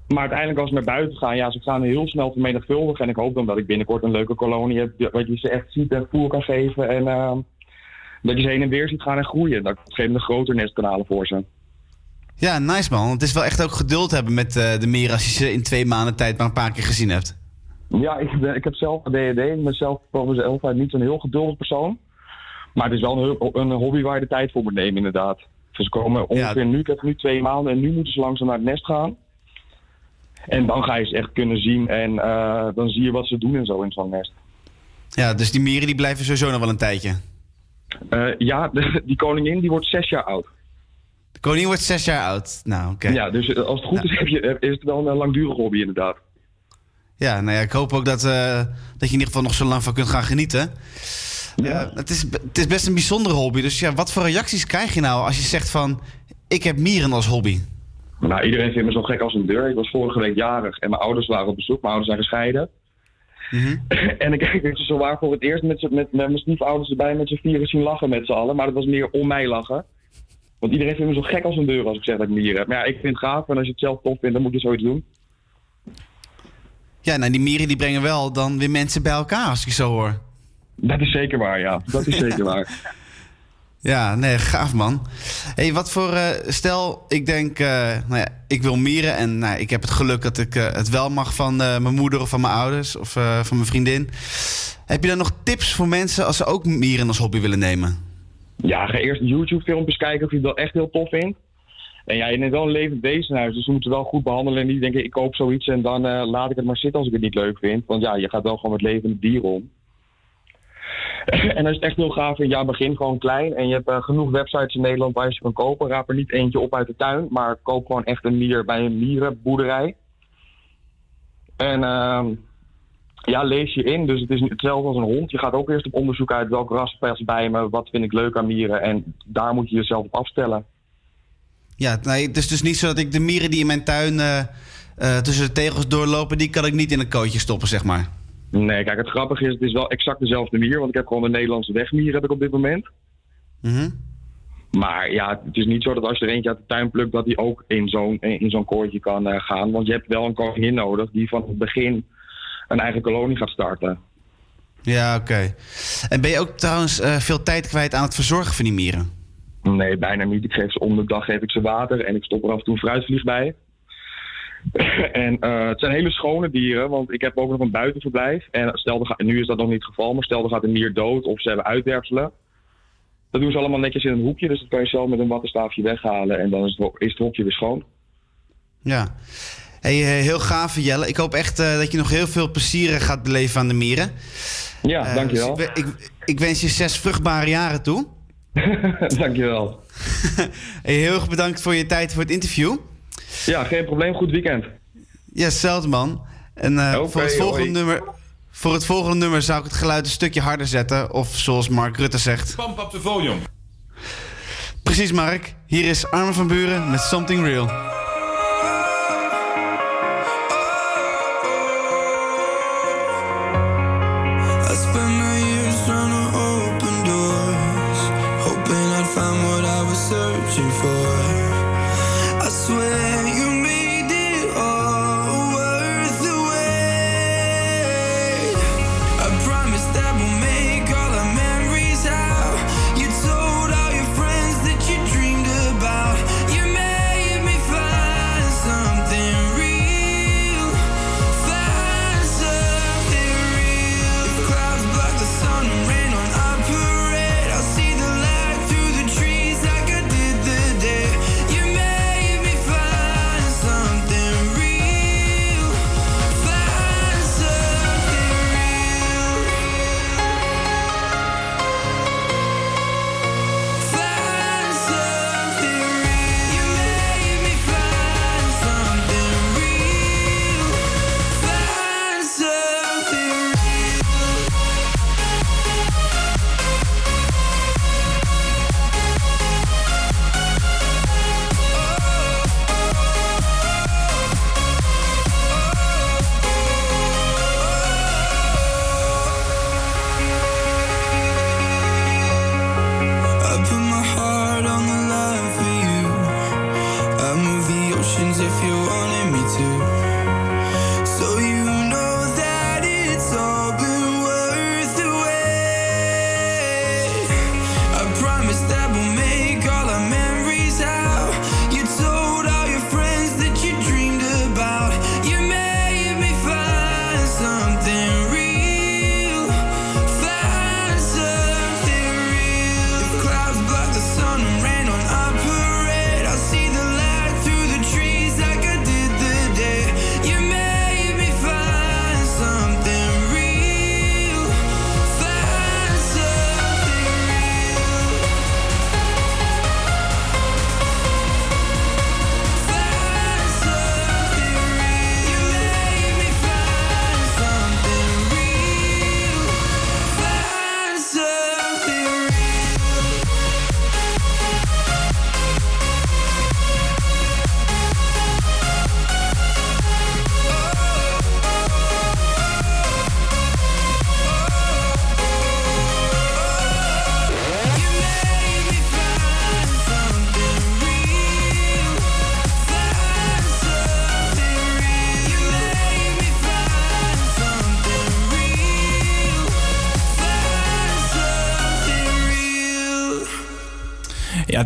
Speaker 33: Maar uiteindelijk als ze naar buiten gaan, ja, ze gaan heel snel vermenigvuldigen. En ik hoop dan dat ik binnenkort een leuke kolonie heb, waar je ze echt ziet en voer kan geven. En eh, dat je ze heen en weer ziet gaan en groeien. Dat geeft een groter nest kan halen voor ze.
Speaker 7: Ja, nice man. Het is wel echt ook geduld hebben met eh, de mieren als je ze in twee maanden tijd maar een paar keer gezien hebt.
Speaker 33: Ja, ik, ben, ik heb zelf ADHD. Ik ben zelf uit niet zo'n heel geduldig persoon. Maar het is wel een, een hobby waar je de tijd voor moet nemen, inderdaad. Dus ze komen ongeveer nu, ik heb nu twee maanden en nu moeten ze langzaam naar het nest gaan. En dan ga je ze echt kunnen zien en eh, dan zie je wat ze doen en zo in zo'n nest.
Speaker 7: Ja, dus die mieren die blijven sowieso nog wel een tijdje.
Speaker 33: Eh, ja, de- die koningin die wordt zes jaar oud.
Speaker 7: De koningin wordt zes jaar oud. Nou, oké.
Speaker 33: Ja, dus eh, als het goed is, heb je, is het wel een langdurig hobby inderdaad.
Speaker 7: Ja, nou ja, ik hoop ook dat, dat je in ieder geval nog zo lang van kunt gaan genieten. Ja. het, is, het is best een bijzondere hobby. Dus ja, wat voor reacties krijg je nou als je zegt van...
Speaker 10: ik heb mieren als hobby.
Speaker 33: Nou, iedereen vindt me zo gek als een deur. Ik was vorige week jarig en mijn ouders waren op bezoek. Mijn ouders zijn gescheiden. en ik heb ze zo waar voor het eerst met, met, mijn stiefouders erbij met z'n vieren zien lachen met z'n allen. Maar dat was meer om mij lachen. Want iedereen vindt me zo gek als een deur als ik zeg dat ik mieren heb. Maar ja, ik vind het gaaf en als je het zelf tof vindt, dan moet je zoiets doen.
Speaker 10: Ja, nou die mieren die brengen wel dan weer mensen bij elkaar als ik zo hoor.
Speaker 33: Dat is zeker waar, ja. Dat is zeker waar.
Speaker 10: Ja, nee, gaaf man. hey, wat voor... eh, stel, ik denk, eh, nou ja, ik wil mieren en nou, ik heb het geluk dat ik eh, het wel mag van mijn moeder of van mijn ouders of van mijn vriendin. Heb je dan nog tips voor mensen als ze ook mieren als hobby willen nemen?
Speaker 33: Ja, ga eerst YouTube-filmpjes kijken of je het wel echt heel tof vindt. En ja, je neemt wel een levend wezenhuis, dus we moeten het wel goed behandelen. En niet denken, ik koop zoiets en dan laat ik het maar zitten als ik het niet leuk vind. Want ja, je gaat wel gewoon met levende dieren om. en je het echt heel gaaf ja, begin gewoon klein. En je hebt eh, genoeg websites in Nederland waar je ze kan kopen. Raap er niet eentje op uit de tuin, maar koop gewoon echt een mier bij een mierenboerderij. En ehm, ja, lees je in. Dus het is hetzelfde als een hond. Je gaat ook eerst op onderzoek uit welk ras past bij me, wat vind ik leuk aan mieren. En daar moet je jezelf op afstellen.
Speaker 10: Ja, nee, het is dus niet zo dat ik de mieren die in mijn tuin eh, eh, tussen de tegels doorlopen, die kan ik niet in een kootje stoppen, zeg maar.
Speaker 33: Nee, kijk, het grappige is, het is wel exact dezelfde mier. Want ik heb gewoon de Nederlandse wegmier heb ik op dit moment.
Speaker 10: Mhm.
Speaker 33: Maar ja, het is niet zo dat als je er eentje uit de tuin plukt, dat die ook in zo'n in zo'n koortje kan eh, gaan. Want je hebt wel een koningin nodig die van het begin een eigen kolonie gaat starten.
Speaker 10: Ja, oké. En ben je ook trouwens eh, veel tijd kwijt aan het verzorgen van die mieren?
Speaker 33: Nee, bijna niet. Ik geef ze om de dag geef ik ze water en ik stop er af en toe een fruitvlieg bij. en eh, het zijn hele schone dieren, want ik heb ook nog een buitenverblijf. En stel, gaat, nu is dat nog niet het geval, maar stel er gaat een mier dood of ze hebben uitwerpselen. Dat doen ze allemaal netjes in een hoekje, dus dat kan je zelf met een wattenstaafje weghalen en dan is het, is het hokje weer schoon.
Speaker 10: Ja. Hey, eh, heel gaaf, Jelle. Ik hoop echt eh, dat je nog heel veel plezier gaat beleven aan de mieren.
Speaker 33: Ja,
Speaker 10: Eh,
Speaker 33: dankjewel.
Speaker 10: dus ik, ik, ik wens je zes vruchtbare jaren toe.
Speaker 33: dankjewel.
Speaker 10: hey, heel erg bedankt voor je tijd voor het interview.
Speaker 33: Ja, geen probleem. Goed weekend.
Speaker 10: Ja, hetzelfde man. En eh, voor, het volgende
Speaker 33: hoi.
Speaker 10: nummer, voor het volgende nummer zou ik het geluid een stukje harder zetten. Of zoals Mark Rutte zegt.
Speaker 27: Pump up the volume.
Speaker 10: Precies, Mark. Hier is Armin van Buren met Something Real.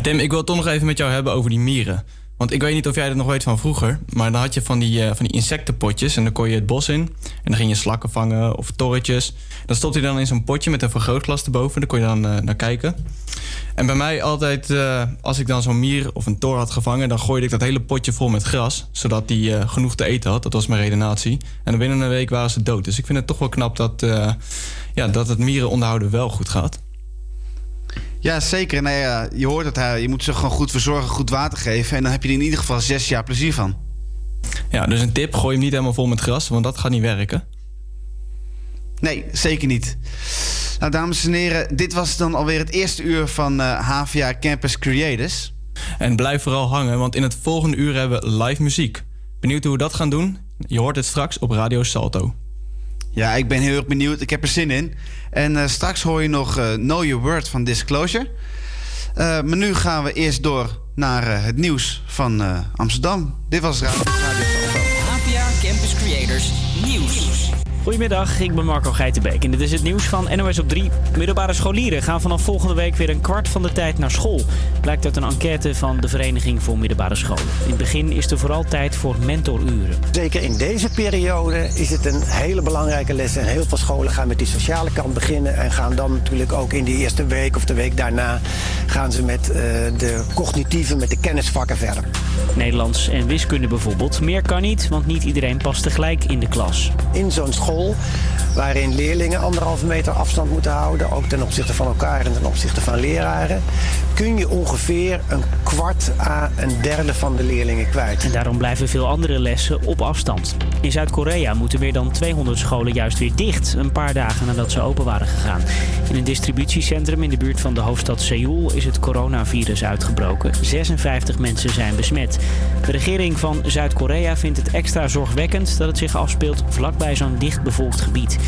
Speaker 8: Tim, ik wil het toch nog even met jou hebben over die mieren. Want ik weet niet of jij dat nog weet van vroeger. Maar dan had je van die, eh, van die insectenpotjes. En dan kon je het bos in. En dan ging je slakken vangen of torretjes. Dan stopte je dan in zo'n potje met een vergrootglas erboven. Daar kon je dan eh, naar kijken. En bij mij altijd, eh, als ik dan zo'n mier of een tor had gevangen... dan gooide ik dat hele potje vol met gras. Zodat die genoeg te eten had. Dat was mijn redenatie. En binnen een week waren ze dood. Dus ik vind het toch wel knap dat, ja, dat het mieren onderhouden wel goed gaat.
Speaker 7: Ja, zeker. Nou ja, je hoort het, je moet ze gewoon goed verzorgen, goed water geven. En dan heb je er in ieder geval zes jaar plezier van.
Speaker 8: Ja, dus een tip, gooi hem niet helemaal vol met gras, want dat gaat niet werken.
Speaker 7: Nee, zeker niet. Nou, dames en heren, dit was dan alweer het eerste uur van eh, HVA Campus Creators.
Speaker 8: En blijf vooral hangen, want in het volgende uur hebben we live muziek. Benieuwd hoe we dat gaan doen? Je hoort het straks op Radio Salto.
Speaker 7: Ja, ik ben heel erg benieuwd. Ik heb er zin in. En eh, straks hoor je nog eh, Know Your Word van Disclosure. Eh, maar nu gaan we eerst door naar het nieuws van Amsterdam. Dit was Radio,
Speaker 1: Goedemiddag, ik ben Marco Geitenbeek en dit is het nieuws van NOS op 3. Middelbare scholieren gaan vanaf volgende week weer een kwart van de tijd naar school. Blijkt uit een enquête van de Vereniging voor Middelbare Scholen. In het begin is er vooral tijd voor mentoruren.
Speaker 2: Zeker in deze periode is het een hele belangrijke les. En heel veel scholen gaan met die sociale kant beginnen. En gaan dan natuurlijk ook in die eerste week of de week daarna... gaan ze met eh, de cognitieve, met de kennisvakken verder.
Speaker 1: Nederlands en wiskunde bijvoorbeeld. Meer kan niet, want niet iedereen past tegelijk in de klas.
Speaker 2: In zo'n school waarin leerlingen anderhalve meter afstand moeten houden... ook ten opzichte van elkaar en ten opzichte van leraren... kun je ongeveer een kwart à een derde van de leerlingen kwijt.
Speaker 1: En daarom blijven veel andere lessen op afstand. In Zuid-Korea moeten meer dan 200 scholen juist weer dicht, een paar dagen nadat ze open waren gegaan. In een distributiecentrum in de buurt van de hoofdstad Seoul is het coronavirus uitgebroken. 56 mensen zijn besmet. De regering van Zuid-Korea vindt het extra zorgwekkend dat het zich afspeelt vlakbij zo'n dichtbevolkt gebied.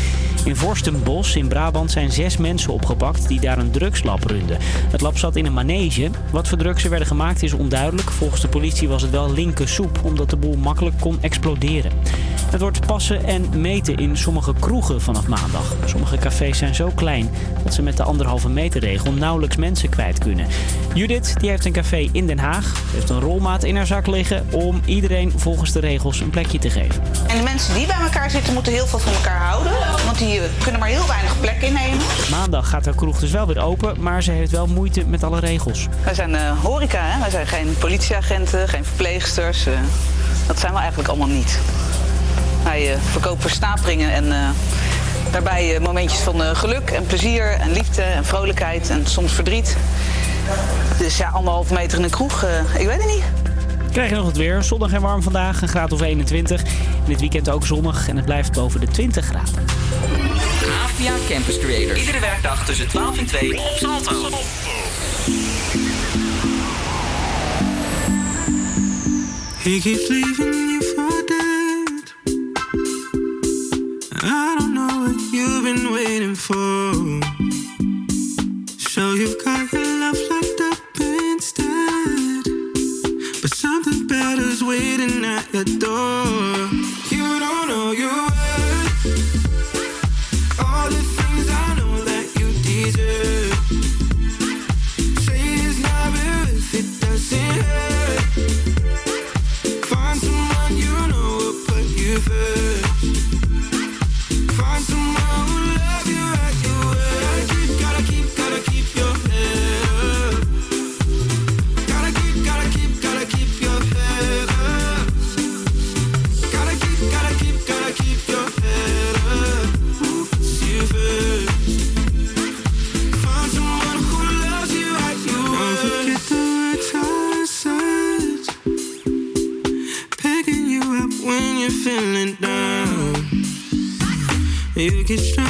Speaker 1: In Vorstenbos in Brabant zijn zes mensen opgepakt die daar een drugslab runden. Het lab zat in een manege. Wat voor drugs er werden gemaakt is onduidelijk. Volgens de politie was het wel linker soep, omdat de boel makkelijk kon exploderen. Het wordt passen en meten in sommige kroegen vanaf maandag. Sommige cafés zijn zo klein dat ze met de anderhalve meter regel nauwelijks mensen kwijt kunnen. Judith die heeft een café in Den Haag. Ze heeft een rolmaat in haar zak liggen om iedereen volgens de regels een plekje te geven.
Speaker 34: En de mensen die bij elkaar zitten moeten heel veel van elkaar houden. Want die kunnen maar heel weinig plek innemen.
Speaker 1: Maandag gaat haar kroeg dus wel weer open, maar ze heeft wel moeite met alle regels.
Speaker 34: Wij zijn eh, horeca, hè? wij zijn geen politieagenten, geen verpleegsters. eh. dat zijn we eigenlijk allemaal niet. Wij eh, verkopen versnaperingen en daarbij momentjes van geluk en plezier en liefde en vrolijkheid en soms verdriet. Dus ja, anderhalve meter in een kroeg, ik weet het niet.
Speaker 1: Krijg je nog het weer. Zonnig en warm vandaag, een graad of 21. En dit weekend ook zonnig en het blijft boven de 20 graden.
Speaker 35: APA Campus Creators. Iedere werkdag tussen 12 en 2 op Salto.
Speaker 10: He keeps leaving you for dead. I don't know what you've been waiting for. But something better's waiting at your door. You don't know your worth. All the things I know that you deserve. Say it's not worth it, doesn't hurt. Find someone you know will put you first. you can
Speaker 8: try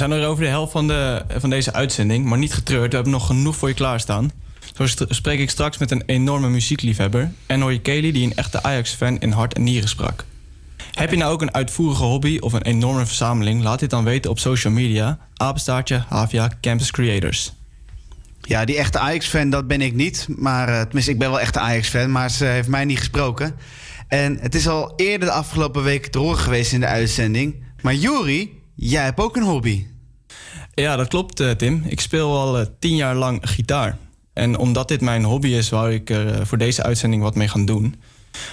Speaker 8: zijn er over de helft van, de, van deze uitzending, maar niet getreurd. We hebben nog genoeg voor je klaarstaan. Zo spreek ik straks met een enorme muziekliefhebber. En hoor Kelly die een echte Ajax-fan in hart en nieren sprak. Heb je nou ook een uitvoerige hobby of een enorme verzameling? Laat dit dan weten op social media. Apenstaartje Havia Campus Creators.
Speaker 7: Ja, die echte Ajax-fan, dat ben ik niet. Maar eh, tenminste, ik ben wel echt een Ajax-fan, maar ze heeft mij niet gesproken. En het is al eerder de afgelopen week te horen geweest in de uitzending. Maar Juri, jij hebt ook een hobby.
Speaker 8: Ja, dat klopt, eh, Tim. Ik speel al eh, tien jaar lang gitaar. En omdat dit mijn hobby is, wou ik er eh, voor deze uitzending wat mee gaan doen.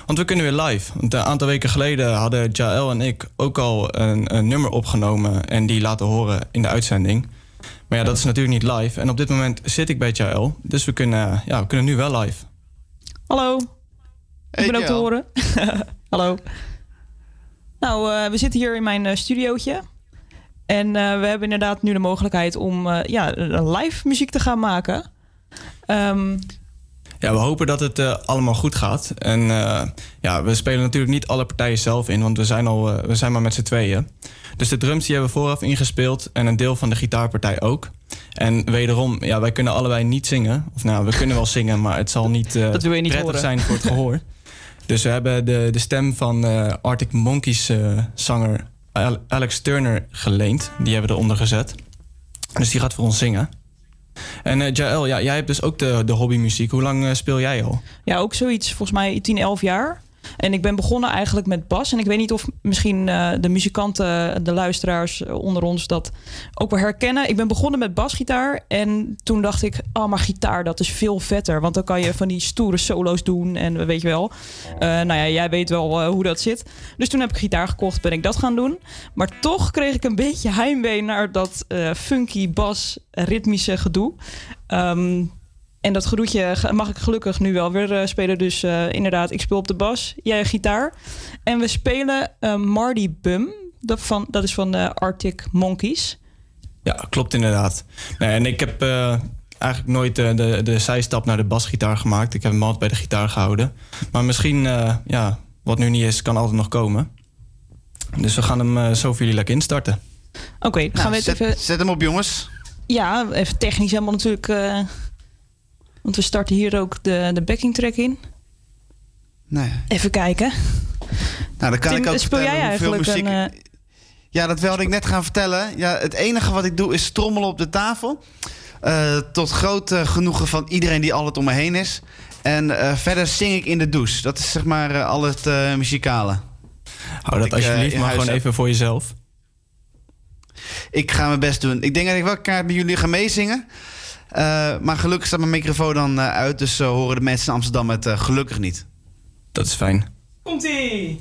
Speaker 8: Want we kunnen weer live. Want een aantal weken geleden hadden Jaël en ik ook al een, een nummer opgenomen en die laten horen in de uitzending. Maar ja, dat is natuurlijk niet live. En op dit moment zit ik bij Jaël. Dus we kunnen, ja, we kunnen nu wel live.
Speaker 18: Hallo.
Speaker 7: Hey,
Speaker 18: ik ben ook te
Speaker 7: Jael.
Speaker 18: horen. Hallo. Nou, eh, we zitten hier in mijn eh, studiootje. En eh, we hebben inderdaad nu de mogelijkheid om eh, ja, live muziek te gaan maken. Ehm,
Speaker 8: Ja, we hopen dat het eh, allemaal goed gaat. En eh, ja, we spelen natuurlijk niet alle partijen zelf in, want we zijn, al, we zijn maar met z'n tweeën. Dus de drums die hebben we vooraf ingespeeld en een deel van de gitaarpartij ook. En wederom, ja, wij kunnen allebei niet zingen. Of nou, we kunnen wel zingen, maar het zal niet, eh,
Speaker 18: Dat wil je niet
Speaker 8: prettig
Speaker 18: horen.
Speaker 8: zijn voor het gehoor. dus we hebben de, de stem van eh, Arctic Monkeys eh, zanger Alex Turner geleend. Die hebben we eronder gezet. Dus die gaat voor ons zingen. En eh Jaël, ja, jij hebt dus ook de, de hobbymuziek. Hoe lang eh, speel jij al?
Speaker 18: ja, ook zoiets, volgens mij 10, 11 jaar. En ik ben begonnen eigenlijk met bas. En ik weet niet of misschien eh, de muzikanten, de luisteraars onder ons dat ook wel herkennen. Ik ben begonnen met basgitaar. En toen dacht ik, oh, maar gitaar, dat is veel vetter. Want dan kan je van die stoere solo's doen. En weet je wel. Eh, nou ja, jij weet wel eh, hoe dat zit. Dus toen heb ik gitaar gekocht, ben ik dat gaan doen. Maar toch kreeg ik een beetje heimwee naar dat funky bas ritmische gedoe. Ehm, en dat gedoetje ga- mag ik gelukkig nu wel weer eh, spelen. Dus eh, inderdaad, ik speel op de bas, jij gitaar. En we spelen eh, Marty Bum. Dat, van, dat is van de Arctic Monkeys.
Speaker 8: Ja, klopt inderdaad. Nee, en ik heb eh, eigenlijk nooit de, de zijstap naar de basgitaar gemaakt. Ik heb hem altijd bij de gitaar gehouden. Maar misschien, eh, ja, wat nu niet is, kan altijd nog komen. Dus we gaan hem eh, zo voor jullie lekker instarten.
Speaker 18: Oké, gaan we het
Speaker 7: zet,
Speaker 18: even...
Speaker 7: zet hem op, jongens.
Speaker 18: Ja, even technisch helemaal natuurlijk. Want we starten hier ook de, de backing track in.
Speaker 7: Nee.
Speaker 18: Even kijken.
Speaker 7: Nou, dan kan
Speaker 18: Tim,
Speaker 7: ik ook
Speaker 18: speel jij eigenlijk
Speaker 7: muziek...
Speaker 18: een... eh,
Speaker 7: Ja, dat wilde ik net gaan vertellen. Ja, het enige wat ik doe is trommelen op de tafel. Eh, tot groot eh, genoegen van iedereen die altijd om me heen is. En eh, verder zing ik in de douche. Dat is zeg maar al het eh, muzikale.
Speaker 8: Hou dat
Speaker 7: ik,
Speaker 8: alsjeblieft maar gewoon
Speaker 7: heb.
Speaker 8: even voor jezelf.
Speaker 7: Ik ga mijn best doen. Ik denk dat ik wel kaart met jullie ga meezingen. Eh, maar gelukkig staat mijn microfoon dan eh, uit. Dus eh, horen de mensen in Amsterdam het gelukkig niet.
Speaker 8: Dat is fijn.
Speaker 18: Komt-ie!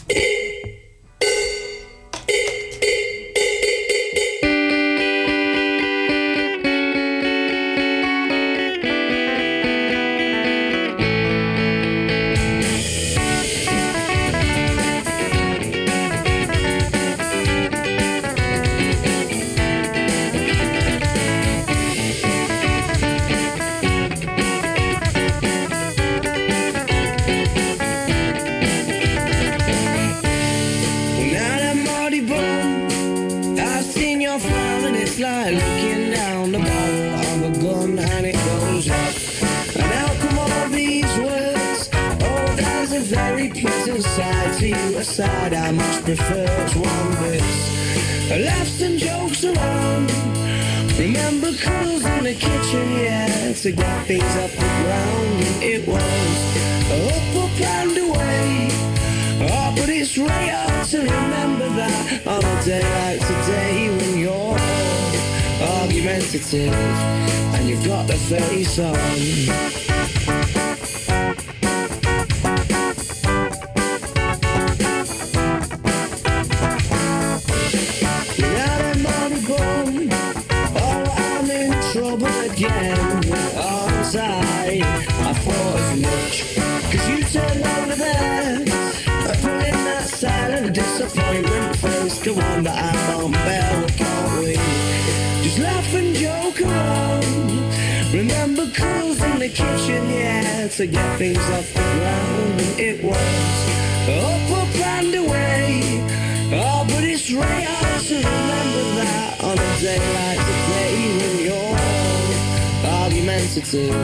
Speaker 24: I much prefer to one bit. Laughs and jokes around. Remember cuddles in the kitchen, yeah, to get things off the ground. And it was up, up and away. Oh, but it's hard to remember that on a day like today when you're argumentative and you've got the face on. to get things off the ground. It was up, up, and away. Oh, but it's rare to remember that on a day like today when you're argumentative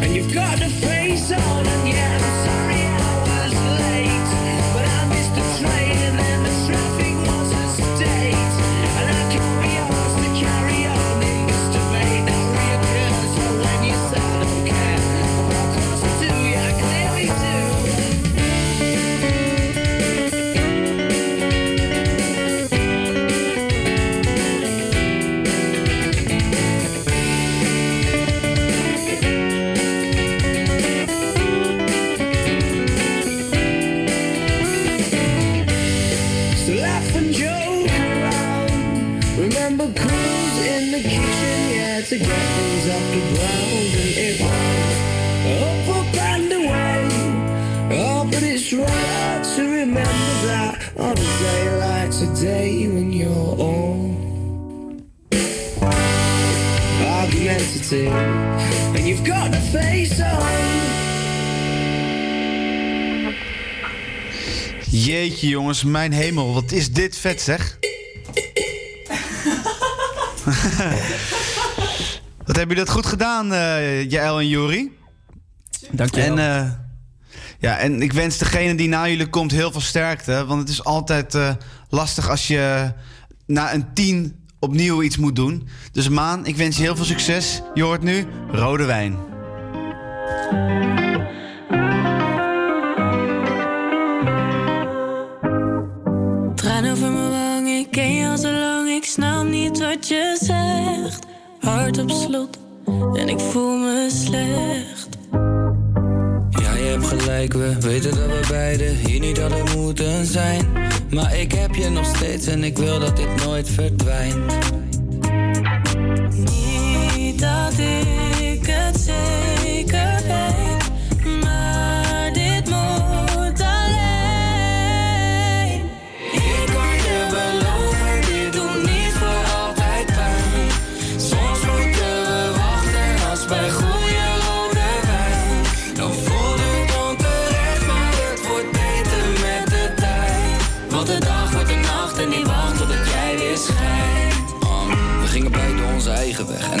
Speaker 24: and you've got the face on and yeah.
Speaker 21: Jeetje jongens, mijn hemel, wat is dit vet zeg. wat hebben jullie dat goed gedaan, uh, en Jori?
Speaker 7: Dank je wel.
Speaker 21: En, ja, en ik wens degene die na jullie komt heel veel sterkte. Want het is altijd eh, lastig als je na een tien opnieuw iets moet doen. Dus Maan, ik wens je heel veel succes. Je hoort nu Rode Wijn.
Speaker 36: hart op slot en ik voel me slecht.
Speaker 24: Ja, je hebt gelijk, we weten dat we beiden hier niet hadden moeten zijn. Maar ik heb je nog steeds en ik wil dat dit nooit verdwijnt.
Speaker 36: Niet dat ik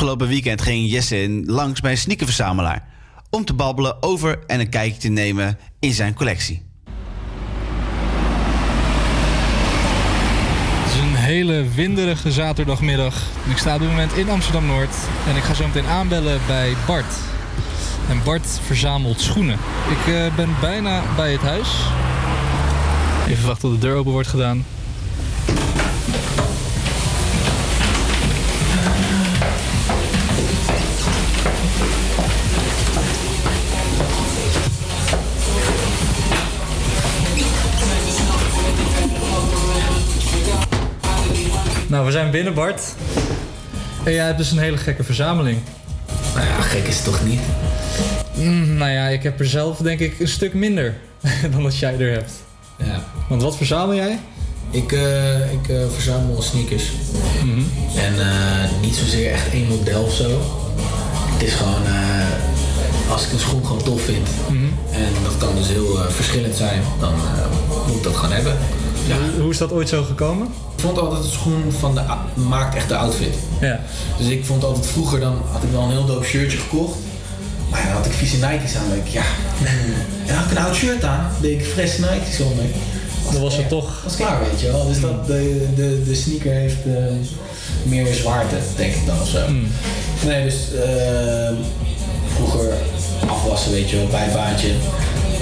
Speaker 21: Afgelopen weekend ging Jesse langs bij een sneakerverzamelaar
Speaker 7: om te babbelen over en een kijkje te nemen in zijn collectie.
Speaker 25: Het is een hele winderige zaterdagmiddag. Ik sta op dit moment in Amsterdam Noord en ik ga zo meteen aanbellen bij Bart. En Bart verzamelt schoenen. Ik eh, ben bijna bij het huis. Even wachten tot de deur open wordt gedaan. Nou, we zijn binnen, Bart. En jij hebt dus een hele gekke verzameling.
Speaker 37: Nou ja, gek is het toch niet?
Speaker 25: Mm, nou ja, ik heb er zelf denk ik een stuk minder dan dat jij er hebt.
Speaker 37: Ja.
Speaker 25: Want wat verzamel jij?
Speaker 37: Ik, eh, ik eh, verzamel sneakers.
Speaker 25: Mhm.
Speaker 37: En eh, niet zozeer echt één model of zo. Het is gewoon, als ik een schoen gewoon tof vind.
Speaker 25: Mhm.
Speaker 37: En dat kan dus heel verschillend zijn. Dan moet ik dat gewoon hebben. Ja.
Speaker 25: Hoe, hoe is dat ooit zo gekomen?
Speaker 37: Ik vond altijd het schoen van de, maakt echt de outfit.
Speaker 25: Ja.
Speaker 37: Dus ik vond altijd vroeger, dan had ik wel een heel dope shirtje gekocht. Maar dan had ik vieze Nike's aan. Denk ik, ja. En dan had ik een oud shirt aan. deed ik frisse Nike's onder.
Speaker 25: Dan was het toch...
Speaker 37: Dat is klaar, weet je wel. Dus dat, de, de, de sneaker heeft eh, meer zwaarte, denk ik dan of zo. Nee, dus eh, vroeger afwassen, weet je wel, bij een baantje.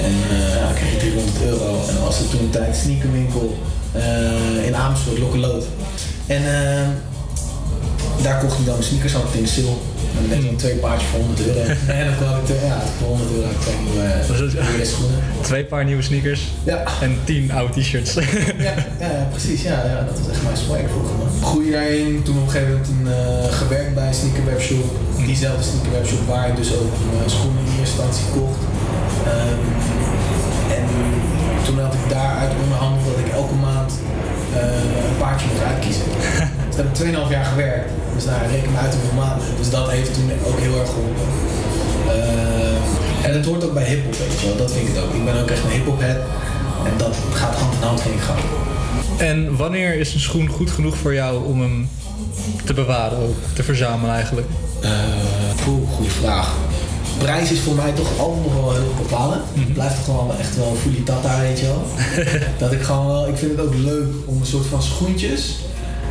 Speaker 37: En eh ja, dan kreeg je 300 euro. En dan was er toen een tijd sneakerwinkel eh, in Amersfoort, Lokkeloot. En eh, daar kocht ik dan mijn sneakers altijd in sale. En dan een twee paardjes voor 100 euro. en dan had ik ja, voor 100 euro twee nieuwe, nieuwe schoenen.
Speaker 25: Twee paar nieuwe sneakers
Speaker 37: Ja.
Speaker 25: en tien oude t-shirts.
Speaker 37: Ja, ja, precies. Ja, ja, dat was echt mijn swag vroeger. Man. Groeide daarin, toen op een gegeven moment een, eh, gewerkt bij een sneakerwebshop. Diezelfde sneakerwebshop waar ik dus ook mijn schoenen in eerste instantie kocht. Ehm, en toen had ik daaruit onderhandeld dat ik elke maand eh, een paardje mocht uitkiezen. dus heb ik 2,5 jaar gewerkt. Dus nou, reken maar uit hoeveel maanden. Dus dat heeft toen ook heel erg geholpen. Eh, en het hoort ook bij hip-hop, weet je wel. Dat vind ik het ook. Ik ben ook echt een hip-hop head. En dat gaat hand in hand, vind ik gewoon.
Speaker 25: En wanneer is een schoen goed genoeg voor jou om hem te bewaren, ook te verzamelen eigenlijk?
Speaker 37: Eh, poeh, goede vraag. Prijs is voor mij toch altijd nog wel heel bepalend. Het blijft toch gewoon echt wel fully tata, weet je wel. dat ik gewoon wel, ik vind het ook leuk om een soort van schoentjes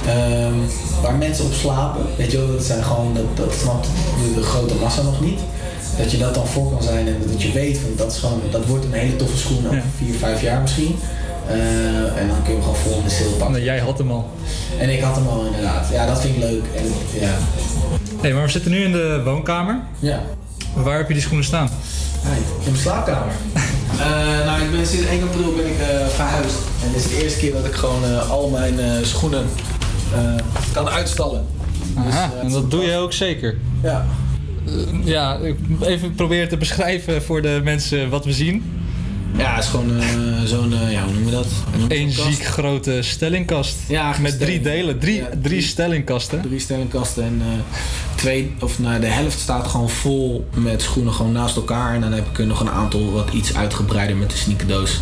Speaker 37: ehm, waar mensen op slapen. Weet je wel, dat zijn gewoon, dat, dat snapt de, de grote massa nog niet. Dat je dat dan voor kan zijn en dat je weet van dat is gewoon, dat wordt een hele toffe schoen over vier, vijf jaar misschien. Eh, en dan kun je hem gewoon vol in de sale pakken.
Speaker 25: jij had hem al.
Speaker 37: En ik had hem al inderdaad. Ja, dat vind ik leuk. En, ja.
Speaker 25: Hey, maar we zitten nu in de woonkamer.
Speaker 37: Ja.
Speaker 25: Waar heb je die schoenen staan?
Speaker 37: in mijn slaapkamer. Eh, nou, ik ben sinds 1 april ben ik eh, verhuisd. En dit is de eerste keer dat ik gewoon eh, al mijn eh, schoenen eh, kan uitstallen. Dus,
Speaker 25: en dat doe je ook zeker?
Speaker 37: Ja.
Speaker 25: ja, ik even proberen te beschrijven voor de mensen wat we zien.
Speaker 37: Ja, het is gewoon eh, zo'n, eh, ja, hoe noemen we dat?
Speaker 25: Eén ziek grote stellingkast.
Speaker 37: Ja,
Speaker 25: Met drie delen, drie, drie stellingkasten.
Speaker 37: Drie stellingkasten en eh, twee, of nou, de helft staat gewoon vol met schoenen gewoon naast elkaar. En dan heb ik er nog een aantal wat iets uitgebreider met de sneakerdoos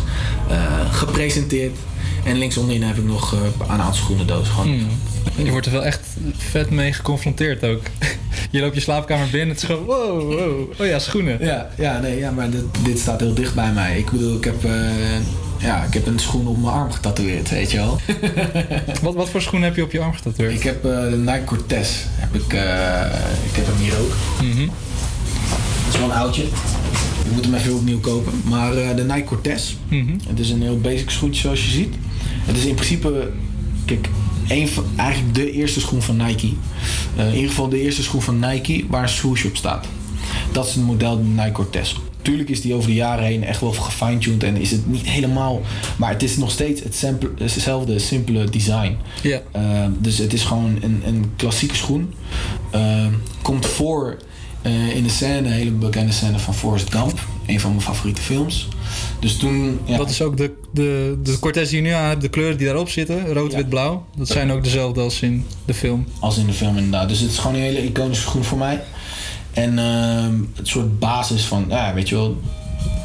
Speaker 37: gepresenteerd. En links onderin heb ik nog eh, een aantal schoenendoos. Gewoon.
Speaker 25: Hmm. Je wordt er wel echt vet mee geconfronteerd ook. Je loopt je slaapkamer binnen, het is gewoon wow, wow. Oh ja, schoenen.
Speaker 37: Ja, ja, nee, ja maar dit, dit staat heel dicht bij mij. Ik bedoel, ik heb, eh, ja, ik heb een schoen op mijn arm getatoeëerd, weet je wel.
Speaker 25: wat, wat voor schoen heb je op je arm getatoeëerd?
Speaker 37: Ik heb eh, de Nike Cortez. Heb ik, ik heb hem hier ook.
Speaker 25: Mhm.
Speaker 37: Het is wel een oudje. Ik moet hem even opnieuw kopen. Maar de Nike Cortez.
Speaker 25: Mhm.
Speaker 37: Het is een heel basic schoentje zoals je ziet. Het is in principe, kijk, een van, eigenlijk de eerste schoen van Nike. Eh, in ieder geval de eerste schoen van Nike waar een swoosh op staat. Dat is het model de Nike Cortez. Tuurlijk is die over de jaren heen echt wel gefine-tuned en is het niet helemaal. Maar het is nog steeds het hetzelfde simpele design.
Speaker 25: Ja.
Speaker 37: Eh, dus het is gewoon een, een klassieke schoen. Eh, komt voor in de scène, een hele bekende scène van Forrest Gump. Een van mijn favoriete films. Dus toen... Ja,
Speaker 25: Dat is ook de, de, de Cortez die je nu aan hebt, de kleuren die daarop zitten, rood, wit, blauw. Dat zijn ook dezelfde als in de film.
Speaker 37: Als in de film inderdaad. Dus het is gewoon een hele iconische schoen voor mij. En ehm, het soort basis van, ja, weet je wel,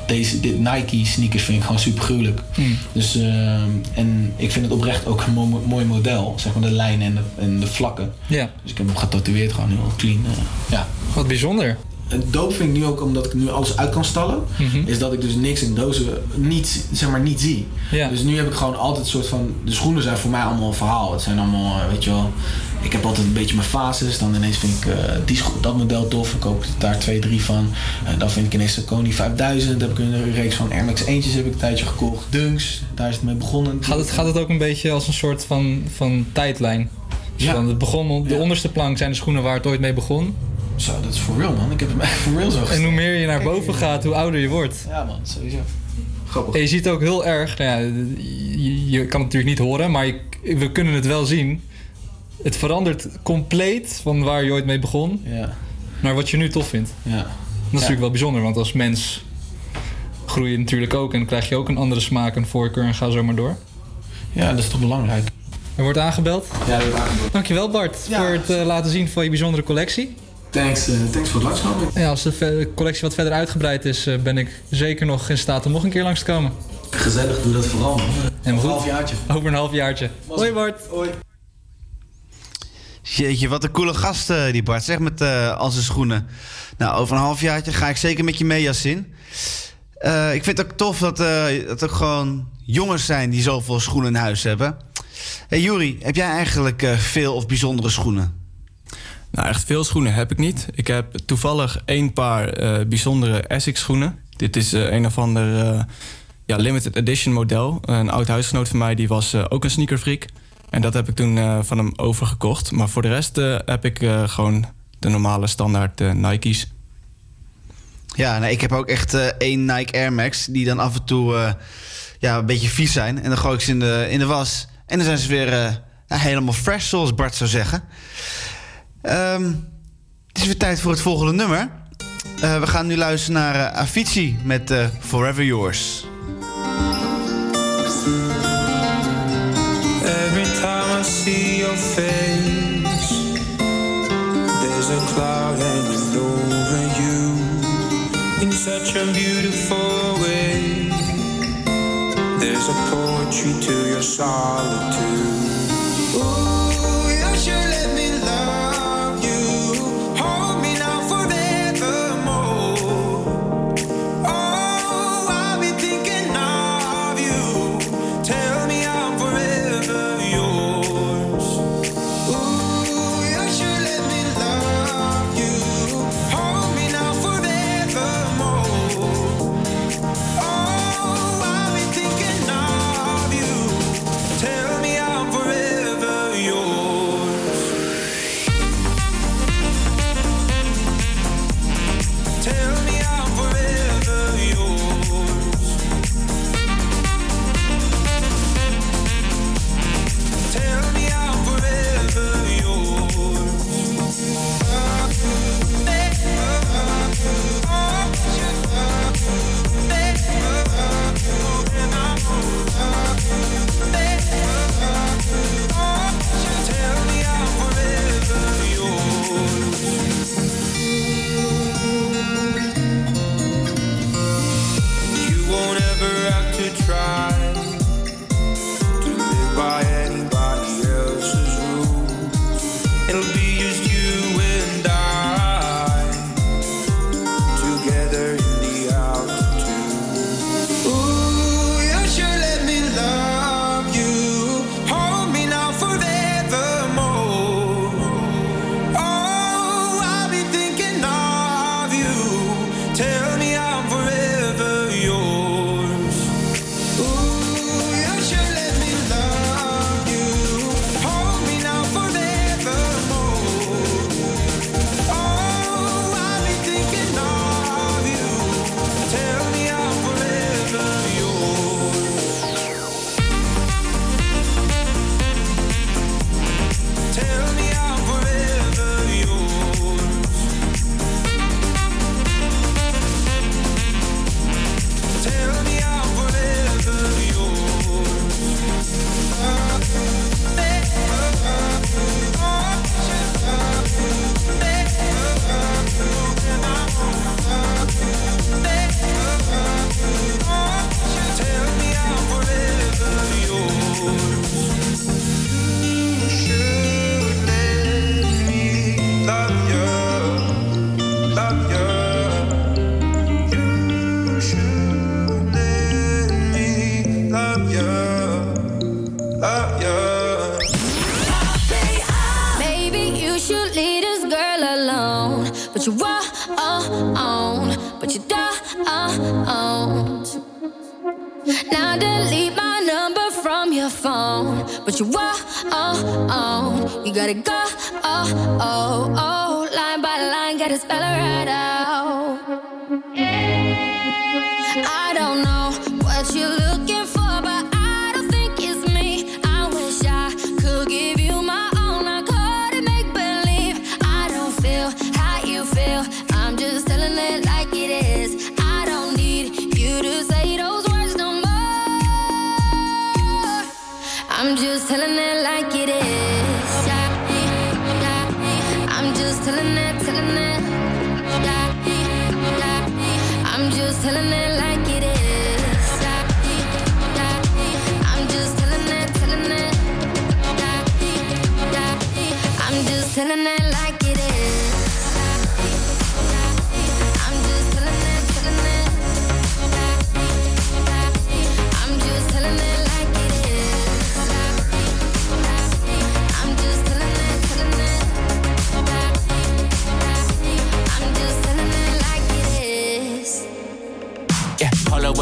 Speaker 37: deze dit Nike sneakers vind ik gewoon super gruwelijk.
Speaker 25: Hmm.
Speaker 37: Dus, ehm, en ik vind het oprecht ook een mooi, mooi model. Zeg maar de lijnen en de, en de vlakken.
Speaker 25: Ja.
Speaker 37: Dus ik heb hem getatoeëerd gewoon heel clean. eh, ja.
Speaker 25: Wat bijzonder.
Speaker 37: Het doop vind ik nu ook omdat ik nu alles uit kan stallen.
Speaker 25: Mhm.
Speaker 37: Is dat ik dus niks in dozen niet, zeg maar, niet zie.
Speaker 25: Ja.
Speaker 37: Dus nu heb ik gewoon altijd een soort van. De schoenen zijn voor mij allemaal een verhaal. Het zijn allemaal, eh, weet je wel. Ik heb altijd een beetje mijn fases. Dan ineens vind ik eh, die dat model tof. Ik koop daar twee, drie van. En dan vind ik ineens de Kony 5000. Dan heb ik een reeks van Air Max eentjes heb ik een tijdje gekocht. Dunks, daar is het mee begonnen.
Speaker 25: Gaat het, gaat het ook een beetje als een soort van, van tijdlijn? Dus
Speaker 37: Ja.
Speaker 25: dan het begon, de onderste plank zijn de schoenen waar het ooit mee begon.
Speaker 37: Zo, dat is voor real man. Ik heb hem echt voor real zo
Speaker 25: En hoe meer je naar boven gaat, hoe ouder je wordt.
Speaker 37: Ja man, sowieso. Grappig.
Speaker 25: En je ziet ook heel erg, nou ja, je, je kan het natuurlijk niet horen, maar je- we kunnen het wel zien. Het verandert compleet van waar je ooit mee begon
Speaker 37: Ja.
Speaker 25: naar wat je nu tof vindt.
Speaker 37: Ja.
Speaker 25: Dat is natuurlijk wel bijzonder, want als mens groei je natuurlijk ook en dan krijg je ook een andere smaak en voorkeur en ga zo maar door.
Speaker 37: Ja, dat is toch belangrijk.
Speaker 25: Er wordt aangebeld.
Speaker 37: Ja, dat wordt aangebeld.
Speaker 25: Dankjewel Bart voor het eh, laten zien van je bijzondere collectie.
Speaker 37: Thanks, eh, thanks voor het langskomen.
Speaker 25: Ja, als de collectie wat verder uitgebreid is, eh, ben ik zeker nog in staat om nog een keer langs te komen.
Speaker 37: Gezellig, doe dat vooral man.
Speaker 25: En
Speaker 37: Over een halfjaartje.
Speaker 25: Over een halfjaartje. Hoi Bart.
Speaker 37: Hoi.
Speaker 7: Jeetje, wat een coole gast eh, die Bart, zeg met eh al zijn schoenen. Nou, over een halfjaartje ga ik zeker met je mee. Eh, ik vind het ook tof dat eh het ook gewoon jongens zijn die zoveel schoenen in huis hebben. Hey Juri, heb jij eigenlijk eh, veel of bijzondere schoenen?
Speaker 8: Nou, echt veel schoenen heb ik niet. Ik heb toevallig één paar eh, bijzondere Essex schoenen. Dit is eh, een of ander eh, ja, limited edition model. Een oud huisgenoot van mij die was ook een sneakerfreak. En dat heb ik toen van hem overgekocht. Maar voor de rest heb ik gewoon de normale standaard Nike's.
Speaker 7: Ja, nou, ik heb ook echt één Nike Air Max die dan af en toe ja, een beetje vies zijn. En dan gooi ik ze in de, in de was. En dan zijn ze weer helemaal fresh, zoals Bart zou zeggen. Ehm, het is weer tijd voor het volgende nummer. Eh, we gaan nu luisteren naar eh, Avicii met eh, Forever Yours.
Speaker 10: Every time I see your face, there's a cloud hanging over you in such a beautiful way. There's a poetry to your solitude.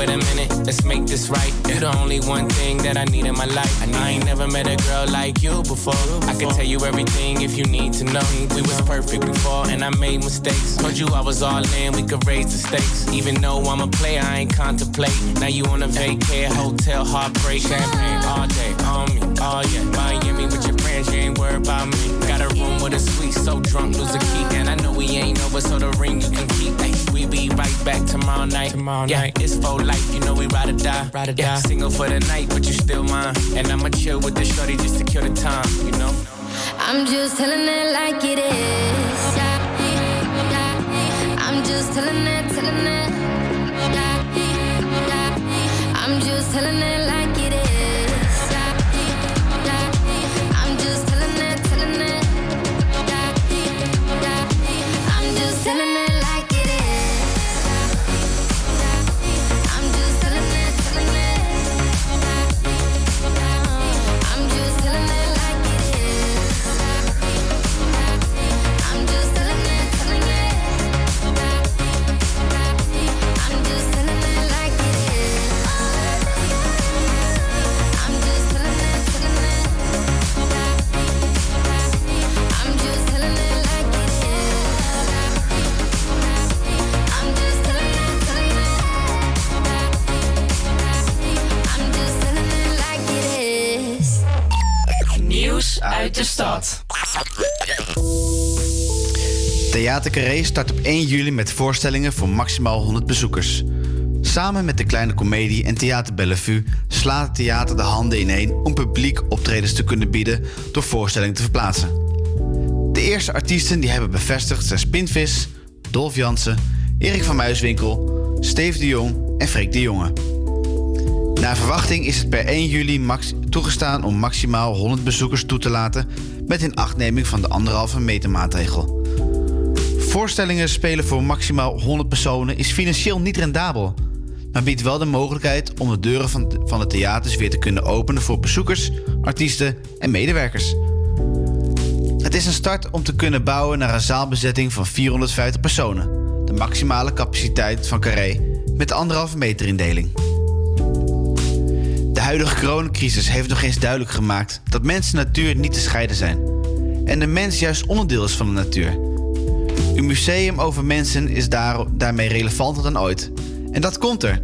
Speaker 38: Wait a minute, let's make this right. You're the only one thing that I need in my life. I ain't never met a girl like you before. I can tell you everything if you need to know. We was perfect before, and I made mistakes. Told you I was all in, we could raise the stakes. Even though I'm a player, I ain't contemplate. Now you on a vacay, hotel, heartbreak, champagne all day, on me, oh yeah. Miami with your friends, you ain't worried about me. Got room with a suite, so drunk, lose a key. And I know we ain't over, so the ring you can keep. Ay, we be right back tomorrow night. Tomorrow yeah, night. it's for life, you know we ride or die. Ride or yeah, die. Single for the night, but you still mine. And I'ma chill with the shorty just to kill the time, you know?
Speaker 21: I'm just telling it like it is. Yeah, yeah. I'm just telling it, telling it. Yeah, yeah. I'm just telling it
Speaker 39: uit de stad.
Speaker 7: Theater Carré start op 1 juli met voorstellingen voor maximaal 100 bezoekers. Samen met de kleine komedie en Theater Bellevue slaat het theater de handen ineen om publiek optredens te kunnen bieden door voorstellingen te verplaatsen. De eerste artiesten die hebben bevestigd zijn Spinvis, Dolf Jansen, Erik van Muiswinkel, Steve de Jong en Freek de Jonge. Naar verwachting is het per 1 juli max toegestaan om maximaal 100 bezoekers toe te laten met inachtneming van de anderhalve meter maatregel. Voorstellingen spelen voor maximaal 100 personen is financieel niet rendabel, maar biedt wel de mogelijkheid om de deuren van, van de theaters weer te kunnen openen voor bezoekers, artiesten en medewerkers. Het is een start om te kunnen bouwen naar een zaalbezetting van 450 personen, de maximale capaciteit van Carré met de anderhalve meter indeling. De huidige coronacrisis heeft nog eens duidelijk gemaakt dat mens en natuur niet te scheiden zijn. En de mens juist onderdeel is van de natuur. Een museum over mensen is daar, daarmee relevanter dan ooit. En dat komt er.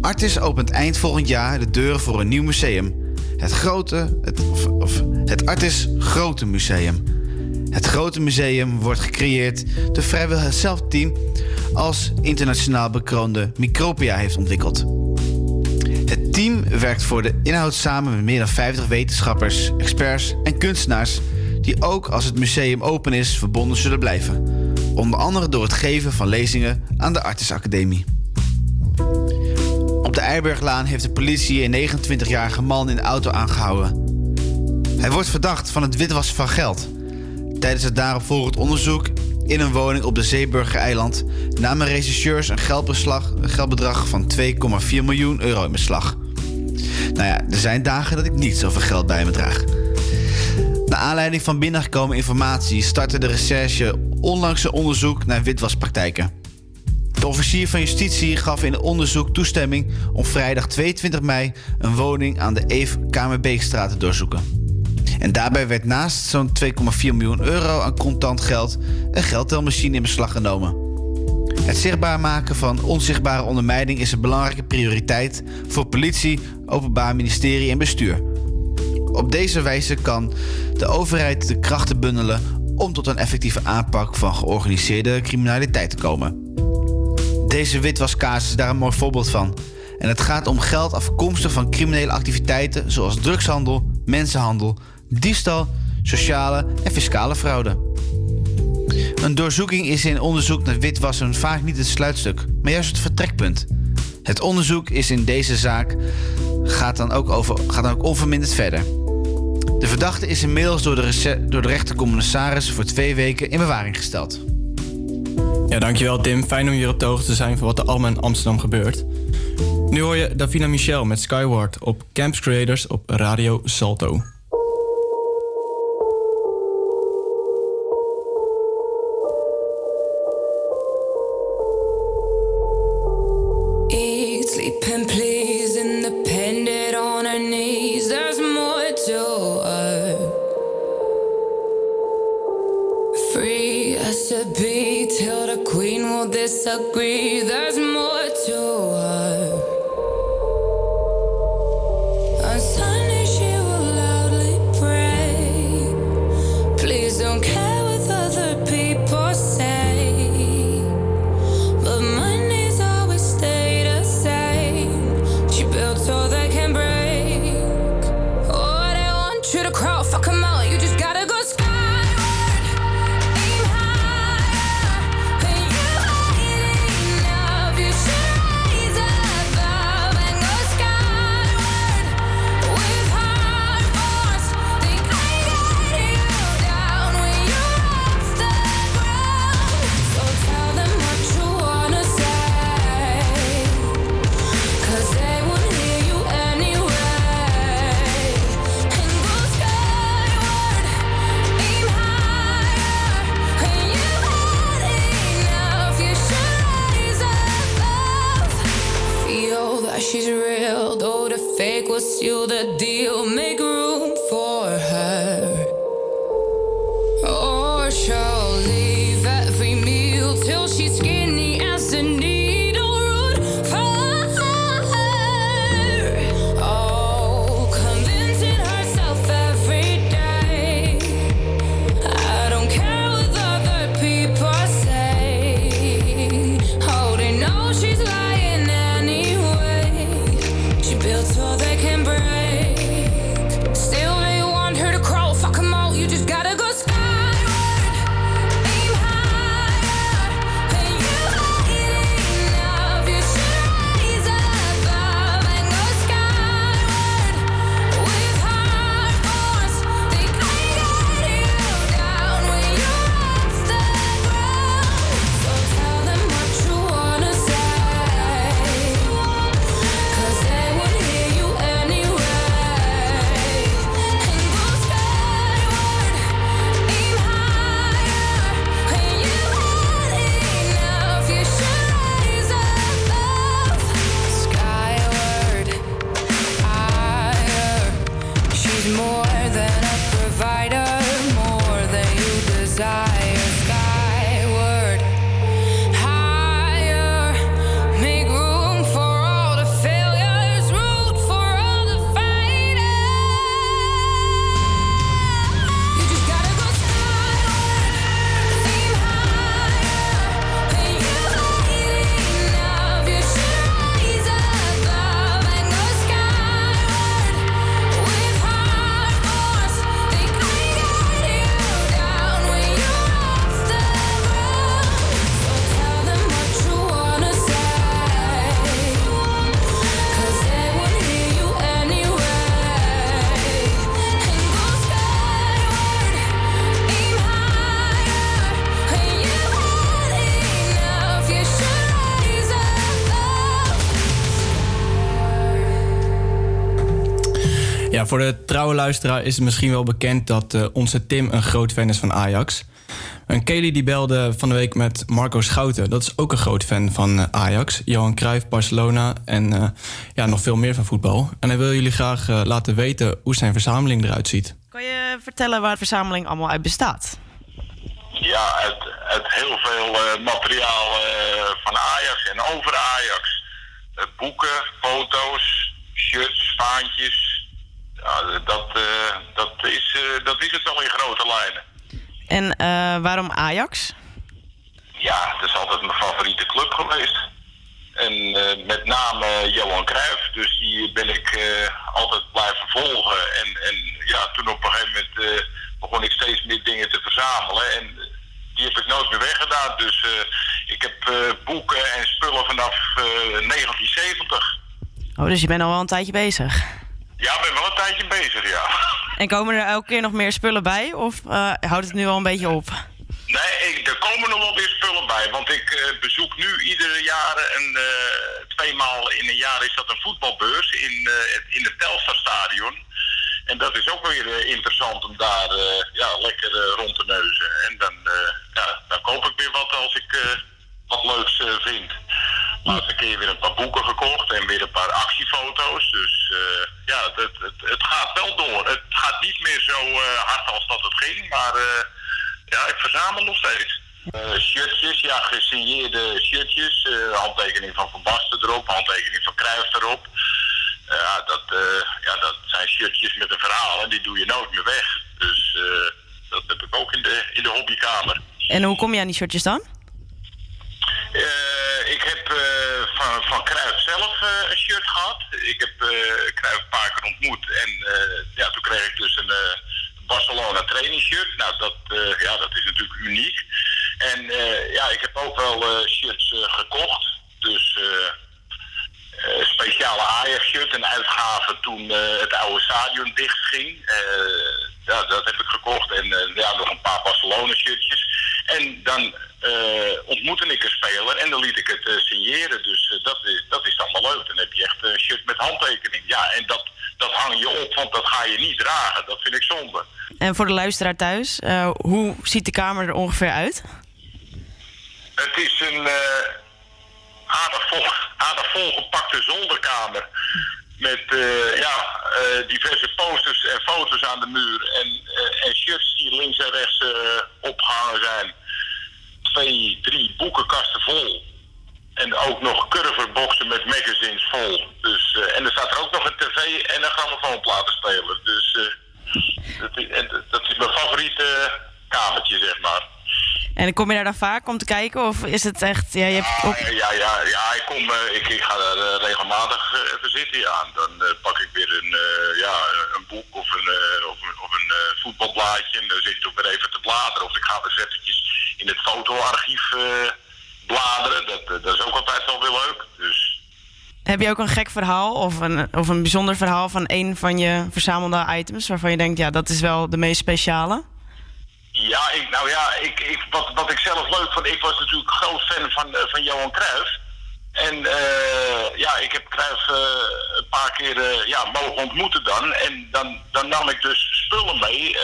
Speaker 7: Artis opent eind volgend jaar de deuren voor een nieuw museum. Het grote, het, of, het Artis Grote Museum. Het Grote Museum wordt gecreëerd door vrijwel hetzelfde team als internationaal bekroonde Micropia heeft ontwikkeld. Werkt voor de inhoud samen met meer dan 50 wetenschappers, experts en kunstenaars die ook als het museum open is verbonden zullen blijven. Onder andere door het geven van lezingen aan de Artis Academie. Op de Eiberglaan heeft de politie een 29-jarige man in de auto aangehouden. Hij wordt verdacht van het witwassen van geld. Tijdens het daaropvolgend onderzoek in een woning op de Zeeburger-eiland namen rechercheurs een, een geldbedrag van 2,4 miljoen euro in beslag. Nou ja, er zijn dagen dat ik niet zoveel geld bij me draag. Naar aanleiding van binnengekomen informatie startte de recherche onlangs een onderzoek naar witwaspraktijken. De officier van justitie gaf in het onderzoek toestemming om vrijdag 22 mei een woning aan de Eve Kamerbeekstraat te doorzoeken. En daarbij werd naast zo'n 2,4 miljoen euro aan contant geld een geldtelmachine in beslag genomen. Het zichtbaar maken van onzichtbare ondermijning is een belangrijke prioriteit voor politie, openbaar ministerie en bestuur. Op deze wijze kan de overheid de krachten bundelen om tot een effectieve aanpak van georganiseerde criminaliteit te komen. Deze witwaskaas is daar een mooi voorbeeld van. En het gaat om geld afkomstig van criminele activiteiten zoals drugshandel, mensenhandel, diefstal, sociale en fiscale fraude. Een doorzoeking is in onderzoek naar witwassen vaak niet het sluitstuk, maar juist het vertrekpunt. Het onderzoek is in deze zaak gaat dan ook, over, gaat dan ook onverminderd verder. De verdachte is inmiddels door de, door de rechtercommissaris voor twee weken in bewaring gesteld.
Speaker 8: Ja, dankjewel Tim. Fijn om hier op de hoogte te zijn van wat er allemaal in Amsterdam gebeurt. Nu hoor je Davina Michel met Skyward op Camps Creators op Radio Salto.
Speaker 21: Disagree.
Speaker 8: Luisteraar is het misschien wel bekend dat eh, onze Tim een groot fan is van Ajax. En Kelly die belde van de week met Marco Schouten. Dat is ook een groot fan van eh, Ajax. Johan Cruijff, Barcelona en eh, ja, nog veel meer van voetbal. En hij wil jullie graag laten weten hoe zijn verzameling eruit ziet.
Speaker 40: Kan je vertellen waar de verzameling allemaal uit bestaat?
Speaker 41: Ja, uit, uit heel veel eh, materiaal eh, van Ajax en over Ajax. Boeken, foto's, shirts, vaantjes. Ja, dat, eh, dat, is, eh, dat is het wel in grote lijnen.
Speaker 40: En eh, waarom Ajax?
Speaker 41: Ja, het is altijd mijn favoriete club geweest. En met name Johan Cruijff, dus die ben ik altijd blijven volgen. En, en ja, toen op een gegeven moment begon ik steeds meer dingen te verzamelen. En die heb ik nooit meer weggedaan. Dus ik heb boeken en spullen vanaf eh, 1970.
Speaker 40: Oh, dus je bent al wel een tijdje bezig.
Speaker 41: Ja, ik ben wel een tijdje bezig, ja.
Speaker 40: En komen er elke keer nog meer spullen bij? Of eh, houdt het nu al een beetje op?
Speaker 41: Nee, ik, er komen nog wel weer spullen bij. Want ik eh, bezoek nu iedere jaar, een, eh, tweemaal in een jaar is dat een voetbalbeurs in, het- in het Telstarstadion. En dat is ook weer interessant om daar ja, lekker rond te neuzen. En dan, ja, dan koop ik weer wat als ik wat leuks eh, vind. Laatste keer weer een paar boeken gekocht en weer een paar actiefoto's. Dus eh, ja, het, het, het gaat wel door. Het gaat niet meer zo eh, hard als dat het ging, maar ja, ik verzamel nog steeds. Shirtjes, ja, gesigneerde shirtjes. handtekening van Van Basten erop, handtekening van Cruijff erop. Ja, dat, ja, dat zijn shirtjes met een verhaal en die doe je nooit meer weg. Dus dat heb ik ook in de, in de hobbykamer.
Speaker 40: En hoe kom je aan die shirtjes dan?
Speaker 41: Eh, ik heb eh, van, van zelf eh, een shirt gehad. Ik heb Cruijff een paar keer ontmoet. En ja, toen kreeg ik dus een Barcelona training shirt. Nou, dat, ja, dat is natuurlijk uniek. En ja, ik heb ook wel shirts gekocht. Dus eh, speciale Ajax-shirt, een uitgave toen het oude stadion dichtging. Eh ja, dat heb ik gekocht. En ja, nog een paar Barcelona-shirtjes. En dan ontmoette ik een speler en dan liet ik het eh, signeren. Dus eh, dat, is, dat is allemaal leuk. Dan heb je echt een shirt met handtekening. Ja, en dat, dat hang je op, want dat ga je niet dragen. Dat vind ik zonde.
Speaker 40: En voor de luisteraar thuis, eh, hoe ziet de kamer er ongeveer uit?
Speaker 41: Het is een eh, aardig, vol, aardig volgepakte zolderkamer. Met eh, ja, eh, diverse posters en foto's aan de muur. En, eh, en shirts die links en rechts eh, opgehangen zijn. Twee, drie boekenkasten vol. En ook nog curverboxen met magazines vol. Dus, eh, en er staat er ook nog een tv en een grammofoonplatenspeler. Dus eh, dat, is, dat is mijn favoriete kamertje, zeg maar.
Speaker 40: En kom je daar dan vaak om te kijken? Of is het echt... Ja, je hebt ook...
Speaker 41: Ja, ja, ja, ja, ik, kom, eh, ik, ik ga daar eh, regelmatig eh, even zitten. Ja. En Dan eh, pak ik weer een, eh, ja, een boek of een, eh, of een, of een eh, voetbalblaadje. En dan zit ik ook weer even te bladeren. Of ik ga weer eventjes in het fotoarchief eh, bladeren. Dat, eh, dat is ook altijd wel weer leuk. Dus
Speaker 40: Heb je ook een gek verhaal of een, of een bijzonder verhaal van een van je verzamelde items... waarvan je denkt, ja, dat is wel de meest speciale?
Speaker 41: Ja, ik, nou ja, ik, ik, wat, wat ik zelf leuk vond, ik was natuurlijk groot fan van, eh, van Johan Cruijff. En eh, ja, ik heb Cruijff eh, een paar keer eh, ja, mogen ontmoeten dan. En dan, dan nam ik dus spullen mee.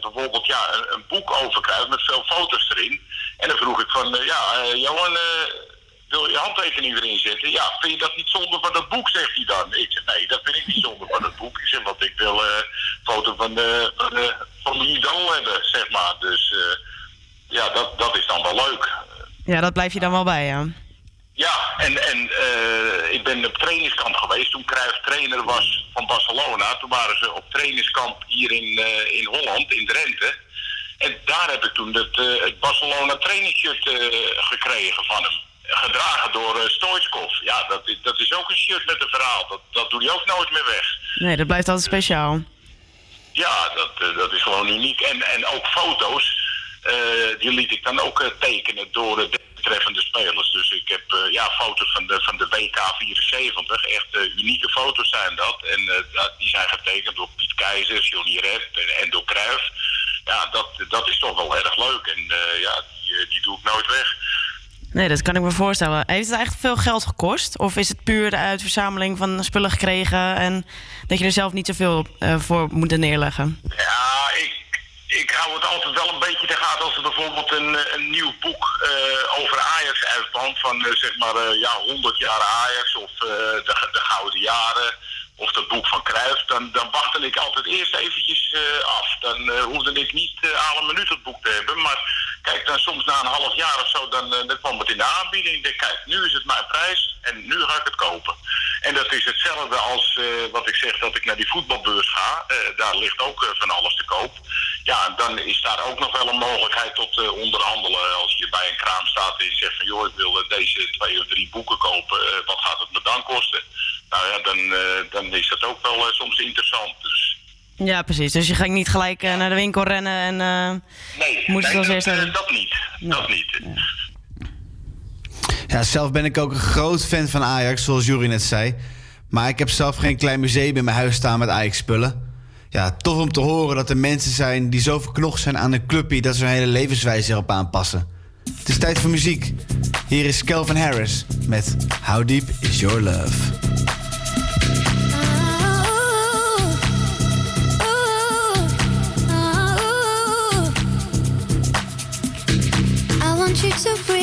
Speaker 41: bijvoorbeeld ja, een, boek over Cruijff met veel foto's erin. En dan vroeg ik van, ja, Johan, wil je handtekening erin zetten? Ja, vind je dat niet zonde van dat boek, zegt hij dan. Ik zeg, nee, dat vind ik niet zonde van dat boek. Ik zeg, want ik wil een foto van de, van van de idool hebben, zeg maar. Dus ja, dat, dat is dan wel leuk.
Speaker 40: Ja, dat blijf je dan wel bij, ja.
Speaker 41: Ja, en, en eh, ik ben op trainingskamp geweest toen Cruijff trainer was van Barcelona. Toen waren ze op trainingskamp hier in, eh, in Holland, in Drenthe. En daar heb ik toen het, eh, het Barcelona trainingsshirt gekregen van hem. Gedragen door uh, Stoichkov. Ja, dat, is- dat is ook een shirt met een verhaal. Dat, dat doe je ook nooit meer weg.
Speaker 40: Nee, dat blijft altijd speciaal.
Speaker 41: Ja, dat, dat is gewoon uniek. En, en ook foto's, die liet ik dan ook tekenen door de betreffende spelers. Dus ik heb eh, ja, foto's van de, van de WK 74, echt eh, unieke foto's zijn dat. En eh, die zijn getekend door Piet Keizer, Johnny Red en, en door Cruijff. Ja, dat, dat is toch wel erg leuk. En ja, die, die doe ik nooit weg.
Speaker 40: Nee, dat kan ik me voorstellen. Heeft het echt veel geld gekost? Of is het puur de uitverzameling van spullen gekregen en dat je er zelf niet zoveel eh, voor moet neerleggen?
Speaker 41: Ja, ik, ik hou het altijd wel een beetje te gaten als er bijvoorbeeld een, eh, een nieuw boek eh, over Ajax uitkwam. Van eh, zeg maar ja, 100 jaar Ajax of de, de Gouden Jaren. Of dat boek van Cruijff. Dan, dan wachtte ik altijd eerst eventjes af. Dan hoefde ik niet uh, een minuut het boek te hebben. Maar kijk, dan soms na een half jaar of zo, dan, eh, dan kwam het in de aanbieding. Ik denk, kijk, nu is het mijn prijs en nu ga ik het kopen. En dat is hetzelfde als eh, wat ik zeg dat ik naar die voetbalbeurs ga. Eh, daar ligt ook van alles te koop. Ja, dan is daar ook nog wel een mogelijkheid tot onderhandelen. Als je bij een kraam staat en je zegt van joh, ik wil deze twee of drie boeken kopen. wat gaat het me dan kosten? Nou ja, dan, dan is dat ook wel soms interessant. Dus
Speaker 40: Ja, precies. Dus je gaat niet gelijk eh, naar de winkel rennen en eh
Speaker 41: nee,
Speaker 40: moet het als hebben.
Speaker 41: dat niet. Dat niet.
Speaker 7: Ja, zelf ben ik ook een groot fan van Ajax, zoals Jury net zei. Maar ik heb zelf geen klein museum in mijn huis staan met Ajax-spullen. Ja, tof om te horen dat er mensen zijn die zo verknocht zijn aan een clubje... dat ze hun hele levenswijze erop aanpassen. Het is tijd voor muziek. Hier is Calvin Harris met How Deep Is Your Love.
Speaker 21: You to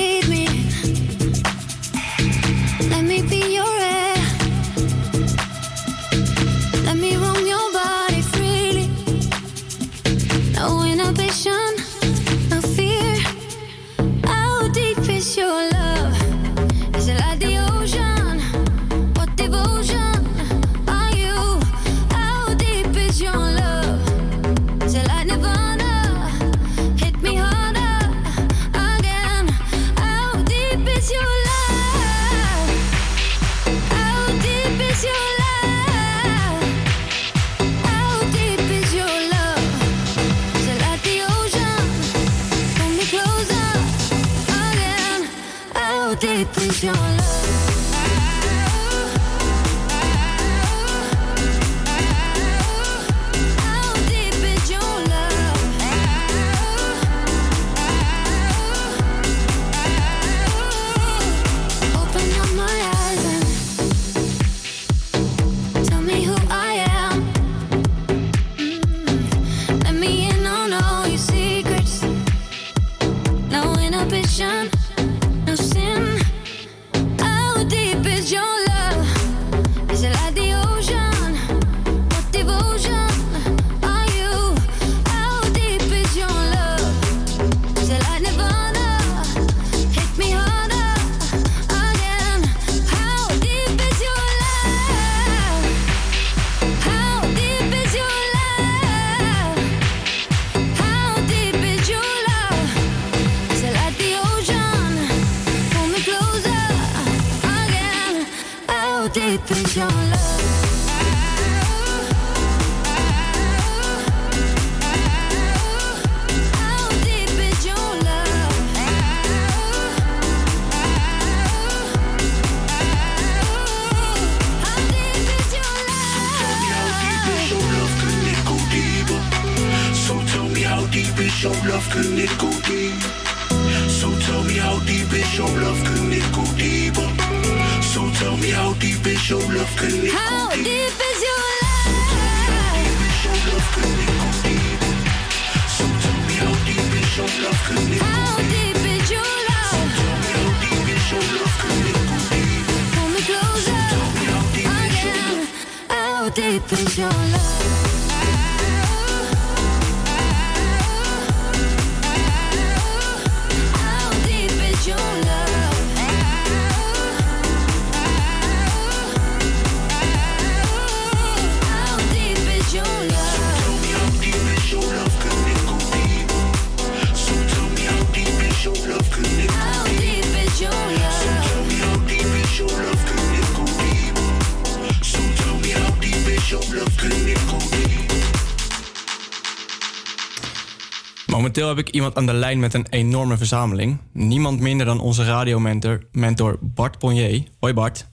Speaker 8: Momenteel heb ik iemand aan de lijn met een enorme verzameling. Niemand minder dan onze radiomentor mentor Bart Ponnier. Hoi Bart.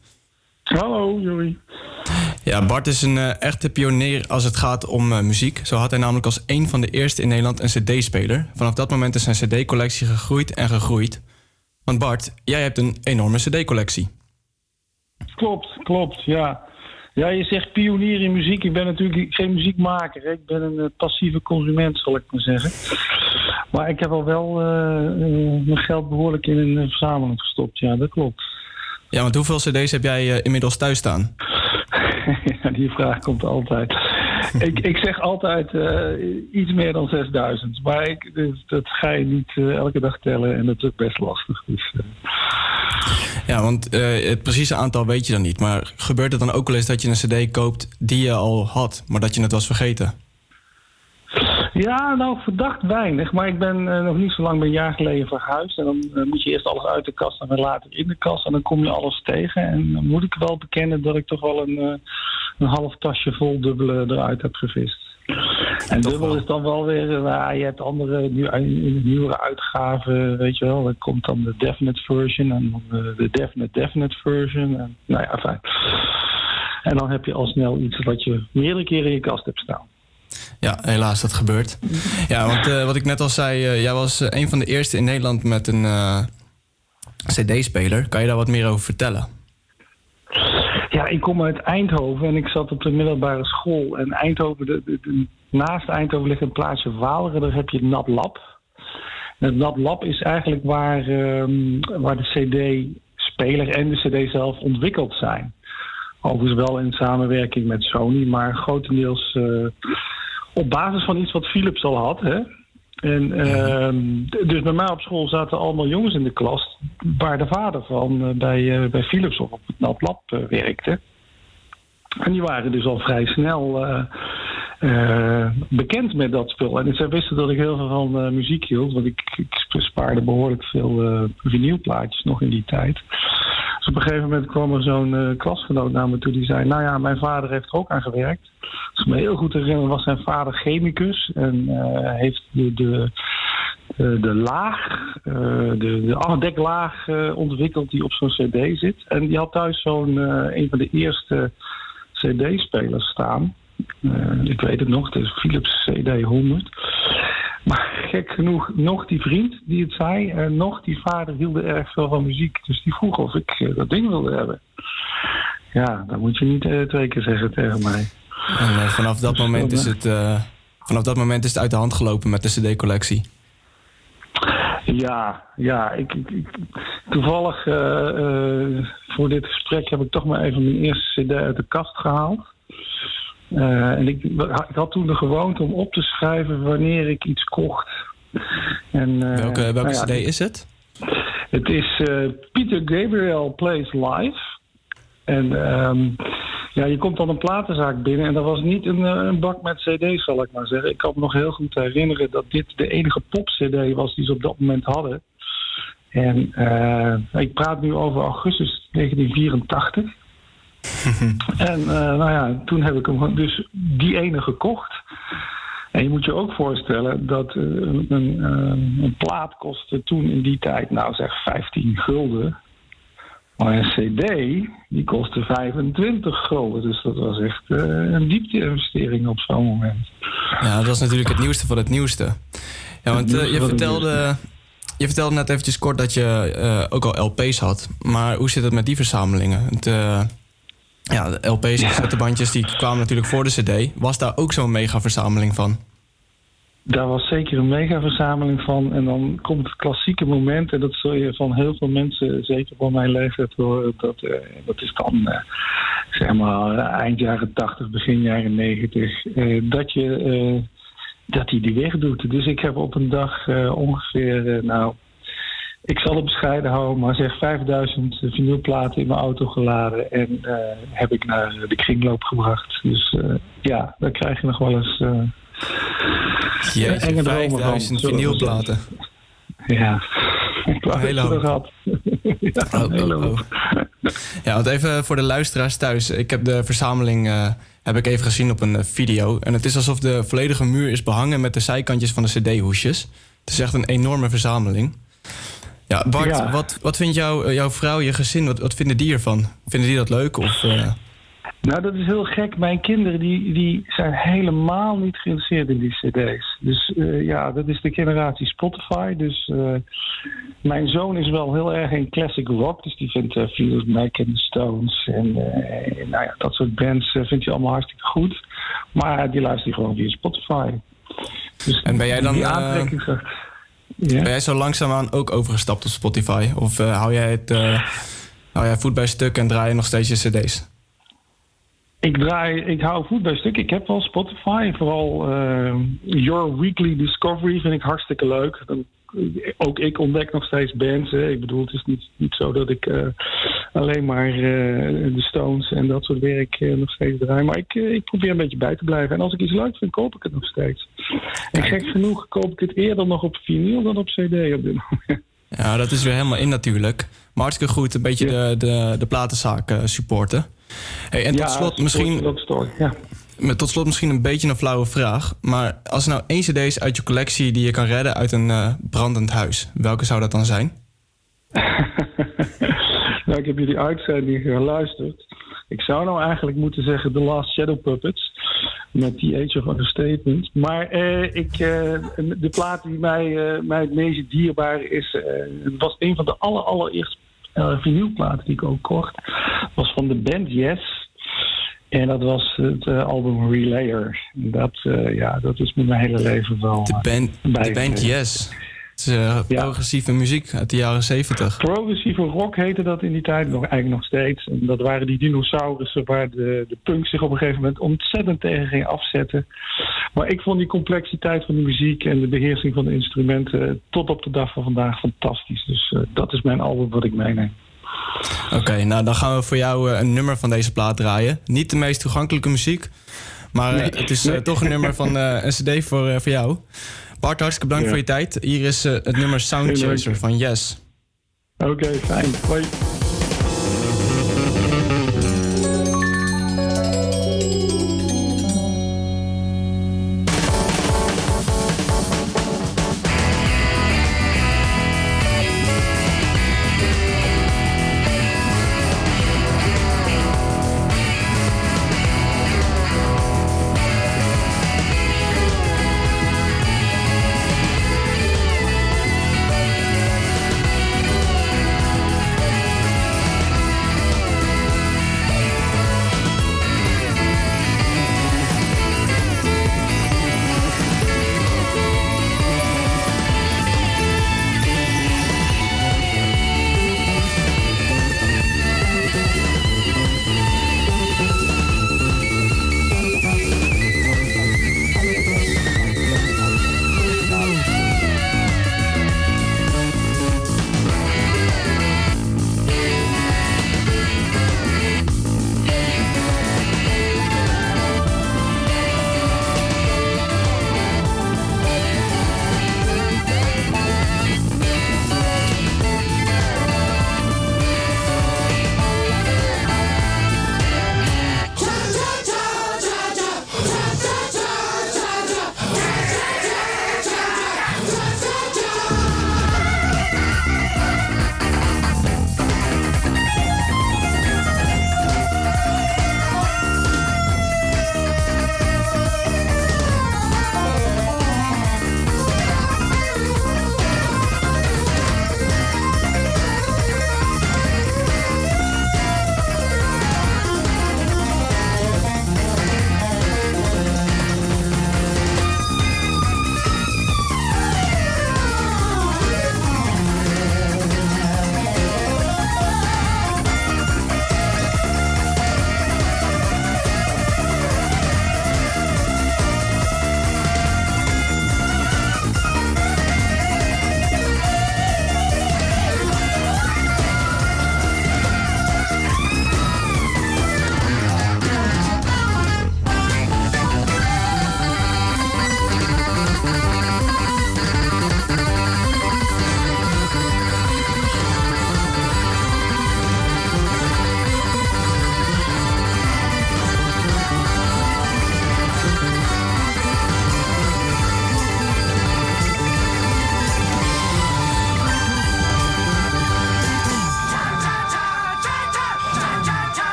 Speaker 42: Hallo, Joey.
Speaker 8: Ja, Bart is een eh, echte pionier als het gaat om eh, muziek. Zo had hij namelijk als een van de eerste in Nederland een cd-speler. Vanaf dat moment is zijn cd-collectie gegroeid en gegroeid. Want Bart, jij hebt een enorme cd-collectie.
Speaker 42: Klopt, klopt, ja. Ja, je zegt pionier in muziek. Ik ben natuurlijk geen muziekmaker. hè. Ik ben een eh, passieve consument, zal ik maar zeggen. Maar ik heb al wel eh, eh, mijn geld behoorlijk in een verzameling gestopt. Ja, dat klopt.
Speaker 8: Ja, want hoeveel cd's heb jij inmiddels thuis staan?
Speaker 42: ja, die vraag komt altijd. ik, ik zeg altijd iets meer dan 6000. Maar ik, dus dat ga je niet elke dag tellen en dat is ook best lastig. Dus,
Speaker 8: Ja, want eh, het precieze aantal weet je dan niet. Maar gebeurt het dan ook wel eens dat je een cd koopt die je al had, maar dat je het was vergeten?
Speaker 42: Ja, nou verdacht weinig. Maar ik ben eh, nog niet zo lang, ben een jaar geleden verhuisd. En dan eh, moet je eerst alles uit de kast en dan later in de kast. En dan kom je alles tegen. En dan moet ik wel bekennen dat ik toch wel een, een half tasje vol dubbele eruit heb gevist. En dubbel is dan wel weer, eh, waar je hebt andere de nieuwere uitgaven, weet je wel. Dan komt dan de definite version en dan eh, de definite definite version. En, nou ja, fijn. En dan heb je al snel iets wat je meerdere keren in je kast hebt staan.
Speaker 8: Ja, helaas, dat gebeurt. Ja, want eh, wat ik net al zei, eh, jij was eh, een van de eerste in Nederland met een eh, CD-speler. Kan je daar wat meer over vertellen?
Speaker 42: Ja, ik kom uit Eindhoven en ik zat op de middelbare school. En Eindhoven, de, de- naast Eindhoven ligt een plaatsje Waalre, daar heb je het Nat Lab. En het Nat Lab is eigenlijk waar, ehm, waar de CD-speler en de CD zelf ontwikkeld zijn. Overigens wel in samenwerking met Sony, maar grotendeels eh, op basis van iets wat Philips al had. Hè? En, ehm, dus bij mij op school zaten allemaal jongens in de klas waar de vader van eh, bij, eh, bij Philips of op het Nat Lab eh, werkte. En die waren dus al vrij snel bekend met dat spul. En zij wisten dat ik heel veel van muziek hield, want ik, ik spaarde behoorlijk veel vinylplaatjes nog in die tijd. Op een gegeven moment kwam er zo'n eh, klasgenoot naar me toe die zei: Nou ja, mijn vader heeft er ook aan gewerkt. Als ik me heel goed herinner, was zijn vader chemicus en eh, heeft de, de, de, de laag, eh, de, de eh, ontwikkeld die op zo'n CD zit. En die had thuis zo'n eh, een van de eerste CD-spelers staan. Eh, ik weet het nog, het is Philips CD 100. Maar gek genoeg, nog die vriend die het zei, en nog die vader hielden erg veel van muziek. Dus die vroeg of ik eh, dat ding wilde hebben. Ja, dat moet je niet eh, twee keer zeggen tegen mij.
Speaker 8: En eh, vanaf, dat moment is het, vanaf dat moment is het uit de hand gelopen met de CD-collectie.
Speaker 42: Ja, ja. Ik, ik, ik- toevallig voor dit gesprek heb ik toch maar even mijn eerste CD uit de kast gehaald. Eh, en ik, ik had toen de gewoonte om op te schrijven wanneer ik iets kocht. En, eh,
Speaker 8: Welke, welke
Speaker 42: nou ja,
Speaker 8: CD is het?
Speaker 42: Het is eh, Peter Gabriel Plays Live. En ehm, ja, je komt dan een platenzaak binnen en dat was niet een, een bak met cd's, zal ik maar zeggen. Ik kan me nog heel goed herinneren dat dit de enige pop-cd was die ze op dat moment hadden. En ik praat nu over augustus 1984. en eh, nou ja, toen heb ik hem dus die ene gekocht. En je moet je ook voorstellen dat eh, een, een, eh, een plaat kostte toen in die tijd, nou zeg 15 gulden. Maar een CD, die kostte 25 gulden. Dus dat was echt een diepte-investering op zo'n moment.
Speaker 8: Ja, dat was natuurlijk het nieuwste van het nieuwste. Ja, want je, vertelde, je vertelde net eventjes kort dat je ook al LP's had. Maar hoe zit het met die verzamelingen? Het, ja, de LP's en cassettebandjes die kwamen natuurlijk voor de CD. Was daar ook zo'n mega verzameling van?
Speaker 42: Daar was zeker een mega verzameling van. En dan komt het klassieke moment. En dat zul je van heel veel mensen, zeker van mijn leeftijd, horen. Dat, eh, dat is dan eh, zeg maar eind jaren 80, begin jaren 90. eh, dat je eh, dat hij die wegdoet. Dus ik heb op een dag eh, ongeveer, nou, ik zal het bescheiden houden, maar zeg 5000 vinylplaten in mijn auto geladen. En eh, heb ik naar de kringloop gebracht. Dus eh, ja, daar krijg je nog wel eens. eh,
Speaker 8: Jeetje,
Speaker 42: enge dromen van,
Speaker 8: 5000
Speaker 42: zullen we
Speaker 8: vinylplaten.
Speaker 42: Ja, ik wou
Speaker 8: hele hoop.
Speaker 42: nog had. ja.
Speaker 8: Ja, want even voor de luisteraars thuis. Ik heb de verzameling eh, heb ik even gezien op een eh, video. En het is alsof de volledige muur is behangen met de zijkantjes van de cd-hoesjes. Het is echt een enorme verzameling. Ja, Bart,
Speaker 42: Ja.
Speaker 8: Wat, wat vindt jou, eh, jouw vrouw, je gezin, wat, wat vinden die ervan? Vinden die dat leuk? Of, eh,
Speaker 42: Nou, dat is heel gek. Mijn kinderen die, die zijn helemaal niet geïnteresseerd in die cd's. Dus eh, ja, dat is de generatie Spotify. Dus eh, mijn zoon is wel heel erg in classic rock. Dus die vindt uh, Fleetwood Mac en Stones en nou ja, dat soort bands vindt hij allemaal hartstikke goed. Maar die luistert gewoon via Spotify. Dus
Speaker 8: En ben jij dan,
Speaker 42: die
Speaker 8: eh, Ben jij zo langzaamaan ook overgestapt op Spotify? Of eh, hou jij het eh, hou jij voet bij stuk en draai je nog steeds je cd's?
Speaker 42: Ik draai, ik hou voet bij stuk. Ik heb wel Spotify. Vooral eh, Your Weekly Discovery vind ik hartstikke leuk. Dan, ook ik ontdek nog steeds bands. Hè. Ik bedoel, het is niet, niet zo dat ik alleen maar eh, de Stones en dat soort werk eh, nog steeds draai. Maar ik, eh, ik probeer een beetje bij te blijven. En als ik iets leuk vind, koop ik het nog steeds. En gek genoeg koop ik het eerder nog op vinyl dan op cd op dit moment.
Speaker 8: Ja, dat is weer helemaal in natuurlijk. Maar hartstikke goed, een beetje de, de, de platenzaak supporten. Hey, en tot
Speaker 42: Ja,
Speaker 8: slot misschien...
Speaker 42: dat ja.
Speaker 8: Met tot slot misschien een beetje een flauwe vraag. Maar als er nou één cd is uit je collectie die je kan redden uit een brandend huis, welke zou dat dan zijn?
Speaker 42: Nou, ik heb jullie uitzending geluisterd. Ik zou nou eigenlijk moeten zeggen The Last Shadow Puppets. Met die Age of Understatement. Maar eh, ik, eh, de plaat die mij, eh, mij het meest dierbaar is... eh, was een van de aller, allereerste eh, vinylplaten die ik ook kocht. was van de band Yes. En dat was het album Relayer. Dat, ja, dat is met mijn hele leven wel...
Speaker 8: De band, de band. Yes. Het is eh, progressieve muziek uit de jaren zeventig.
Speaker 42: Progressieve rock heette dat in die tijd, nog, eigenlijk nog steeds. En dat waren die dinosaurussen waar de, de punk zich op een gegeven moment ontzettend tegen ging afzetten. Maar ik vond die complexiteit van de muziek en de beheersing van de instrumenten tot op de dag van vandaag fantastisch. Dus eh, dat is mijn album wat ik meeneem.
Speaker 8: Oké, nou dan gaan we voor jou eh, een nummer van deze plaat draaien. Niet de meest toegankelijke muziek, maar
Speaker 42: Nee.
Speaker 8: het is
Speaker 42: Nee.
Speaker 8: toch een nummer van eh, een cd voor, voor jou. Bart, hartstikke bedankt
Speaker 42: Ja.
Speaker 8: voor je tijd. Hier is eh, het nummer Sound. Chaser van Yes.
Speaker 42: Oké, fijn. Hoi.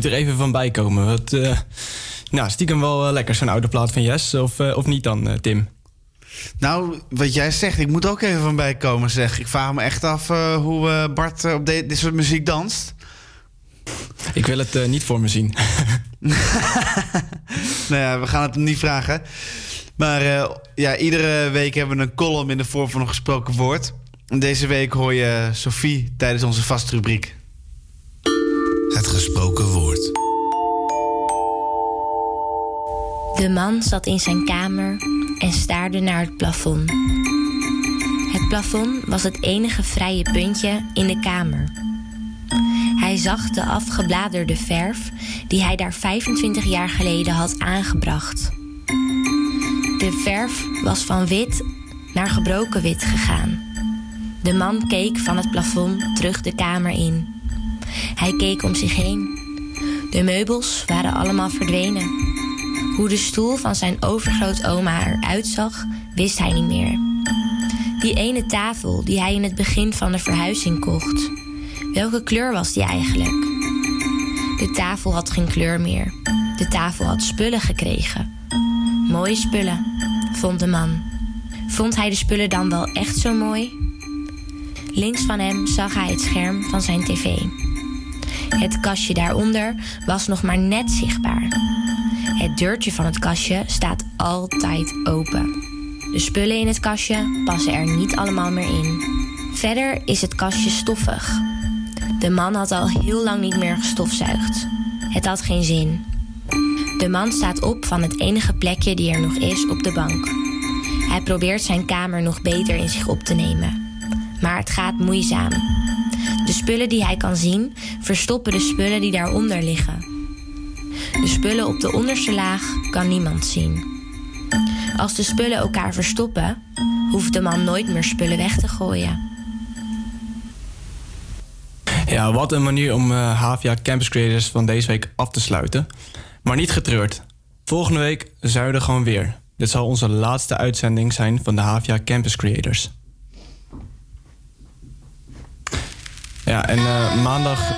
Speaker 8: Moet er even van bij komen. Wat, eh, nou, stiekem wel eh, lekker zo'n oude plaat van Yes. Of, eh, of niet dan, Tim?
Speaker 7: Nou, wat jij zegt, ik moet ook even van bijkomen, zeg. Ik vraag me echt af hoe Bart op de- dit soort muziek danst.
Speaker 8: Ik wil het niet voor me zien.
Speaker 7: nou ja, we gaan het hem niet vragen. Maar ja, iedere week hebben we een column in de vorm van een gesproken woord. En deze week hoor je Sophie tijdens onze vaste
Speaker 22: De man zat in zijn kamer en staarde naar het plafond. Het plafond was het enige vrije puntje in de kamer. Hij zag de afgebladerde verf die hij daar 25 jaar geleden had aangebracht. De verf was van wit naar gebroken wit gegaan. De man keek van het plafond terug de kamer in. Hij keek om zich heen. De meubels waren allemaal verdwenen. Hoe de stoel van zijn overgrootoma eruit zag, wist hij niet meer. Die ene tafel die hij in het begin van de verhuizing kocht. Welke kleur was die eigenlijk? De tafel had geen kleur meer. De tafel had spullen gekregen. Mooie spullen, vond de man. Vond hij de spullen dan wel echt zo mooi? Links van hem zag hij het scherm van zijn tv. Het kastje daaronder was nog maar net zichtbaar. Het deurtje van het kastje staat altijd open. De spullen in het kastje passen er niet allemaal meer in. Verder is het kastje stoffig. De man had al heel lang niet meer gestofzuigd. Het had geen zin. De man staat op van het enige plekje die er nog is op de bank. Hij probeert zijn kamer nog beter in zich op te nemen. Maar het gaat moeizaam. De spullen die hij kan zien verstoppen de spullen die daaronder liggen. De spullen op de onderste laag kan niemand zien. Als de spullen elkaar verstoppen, hoeft de man nooit meer spullen weg te gooien.
Speaker 8: Ja, wat een manier om eh Havia Campus Creators van deze week af te sluiten. Maar niet getreurd. Volgende week zijn we er gewoon weer. Dit zal onze laatste uitzending zijn van de Havia Campus Creators. Ja, en eh, maandag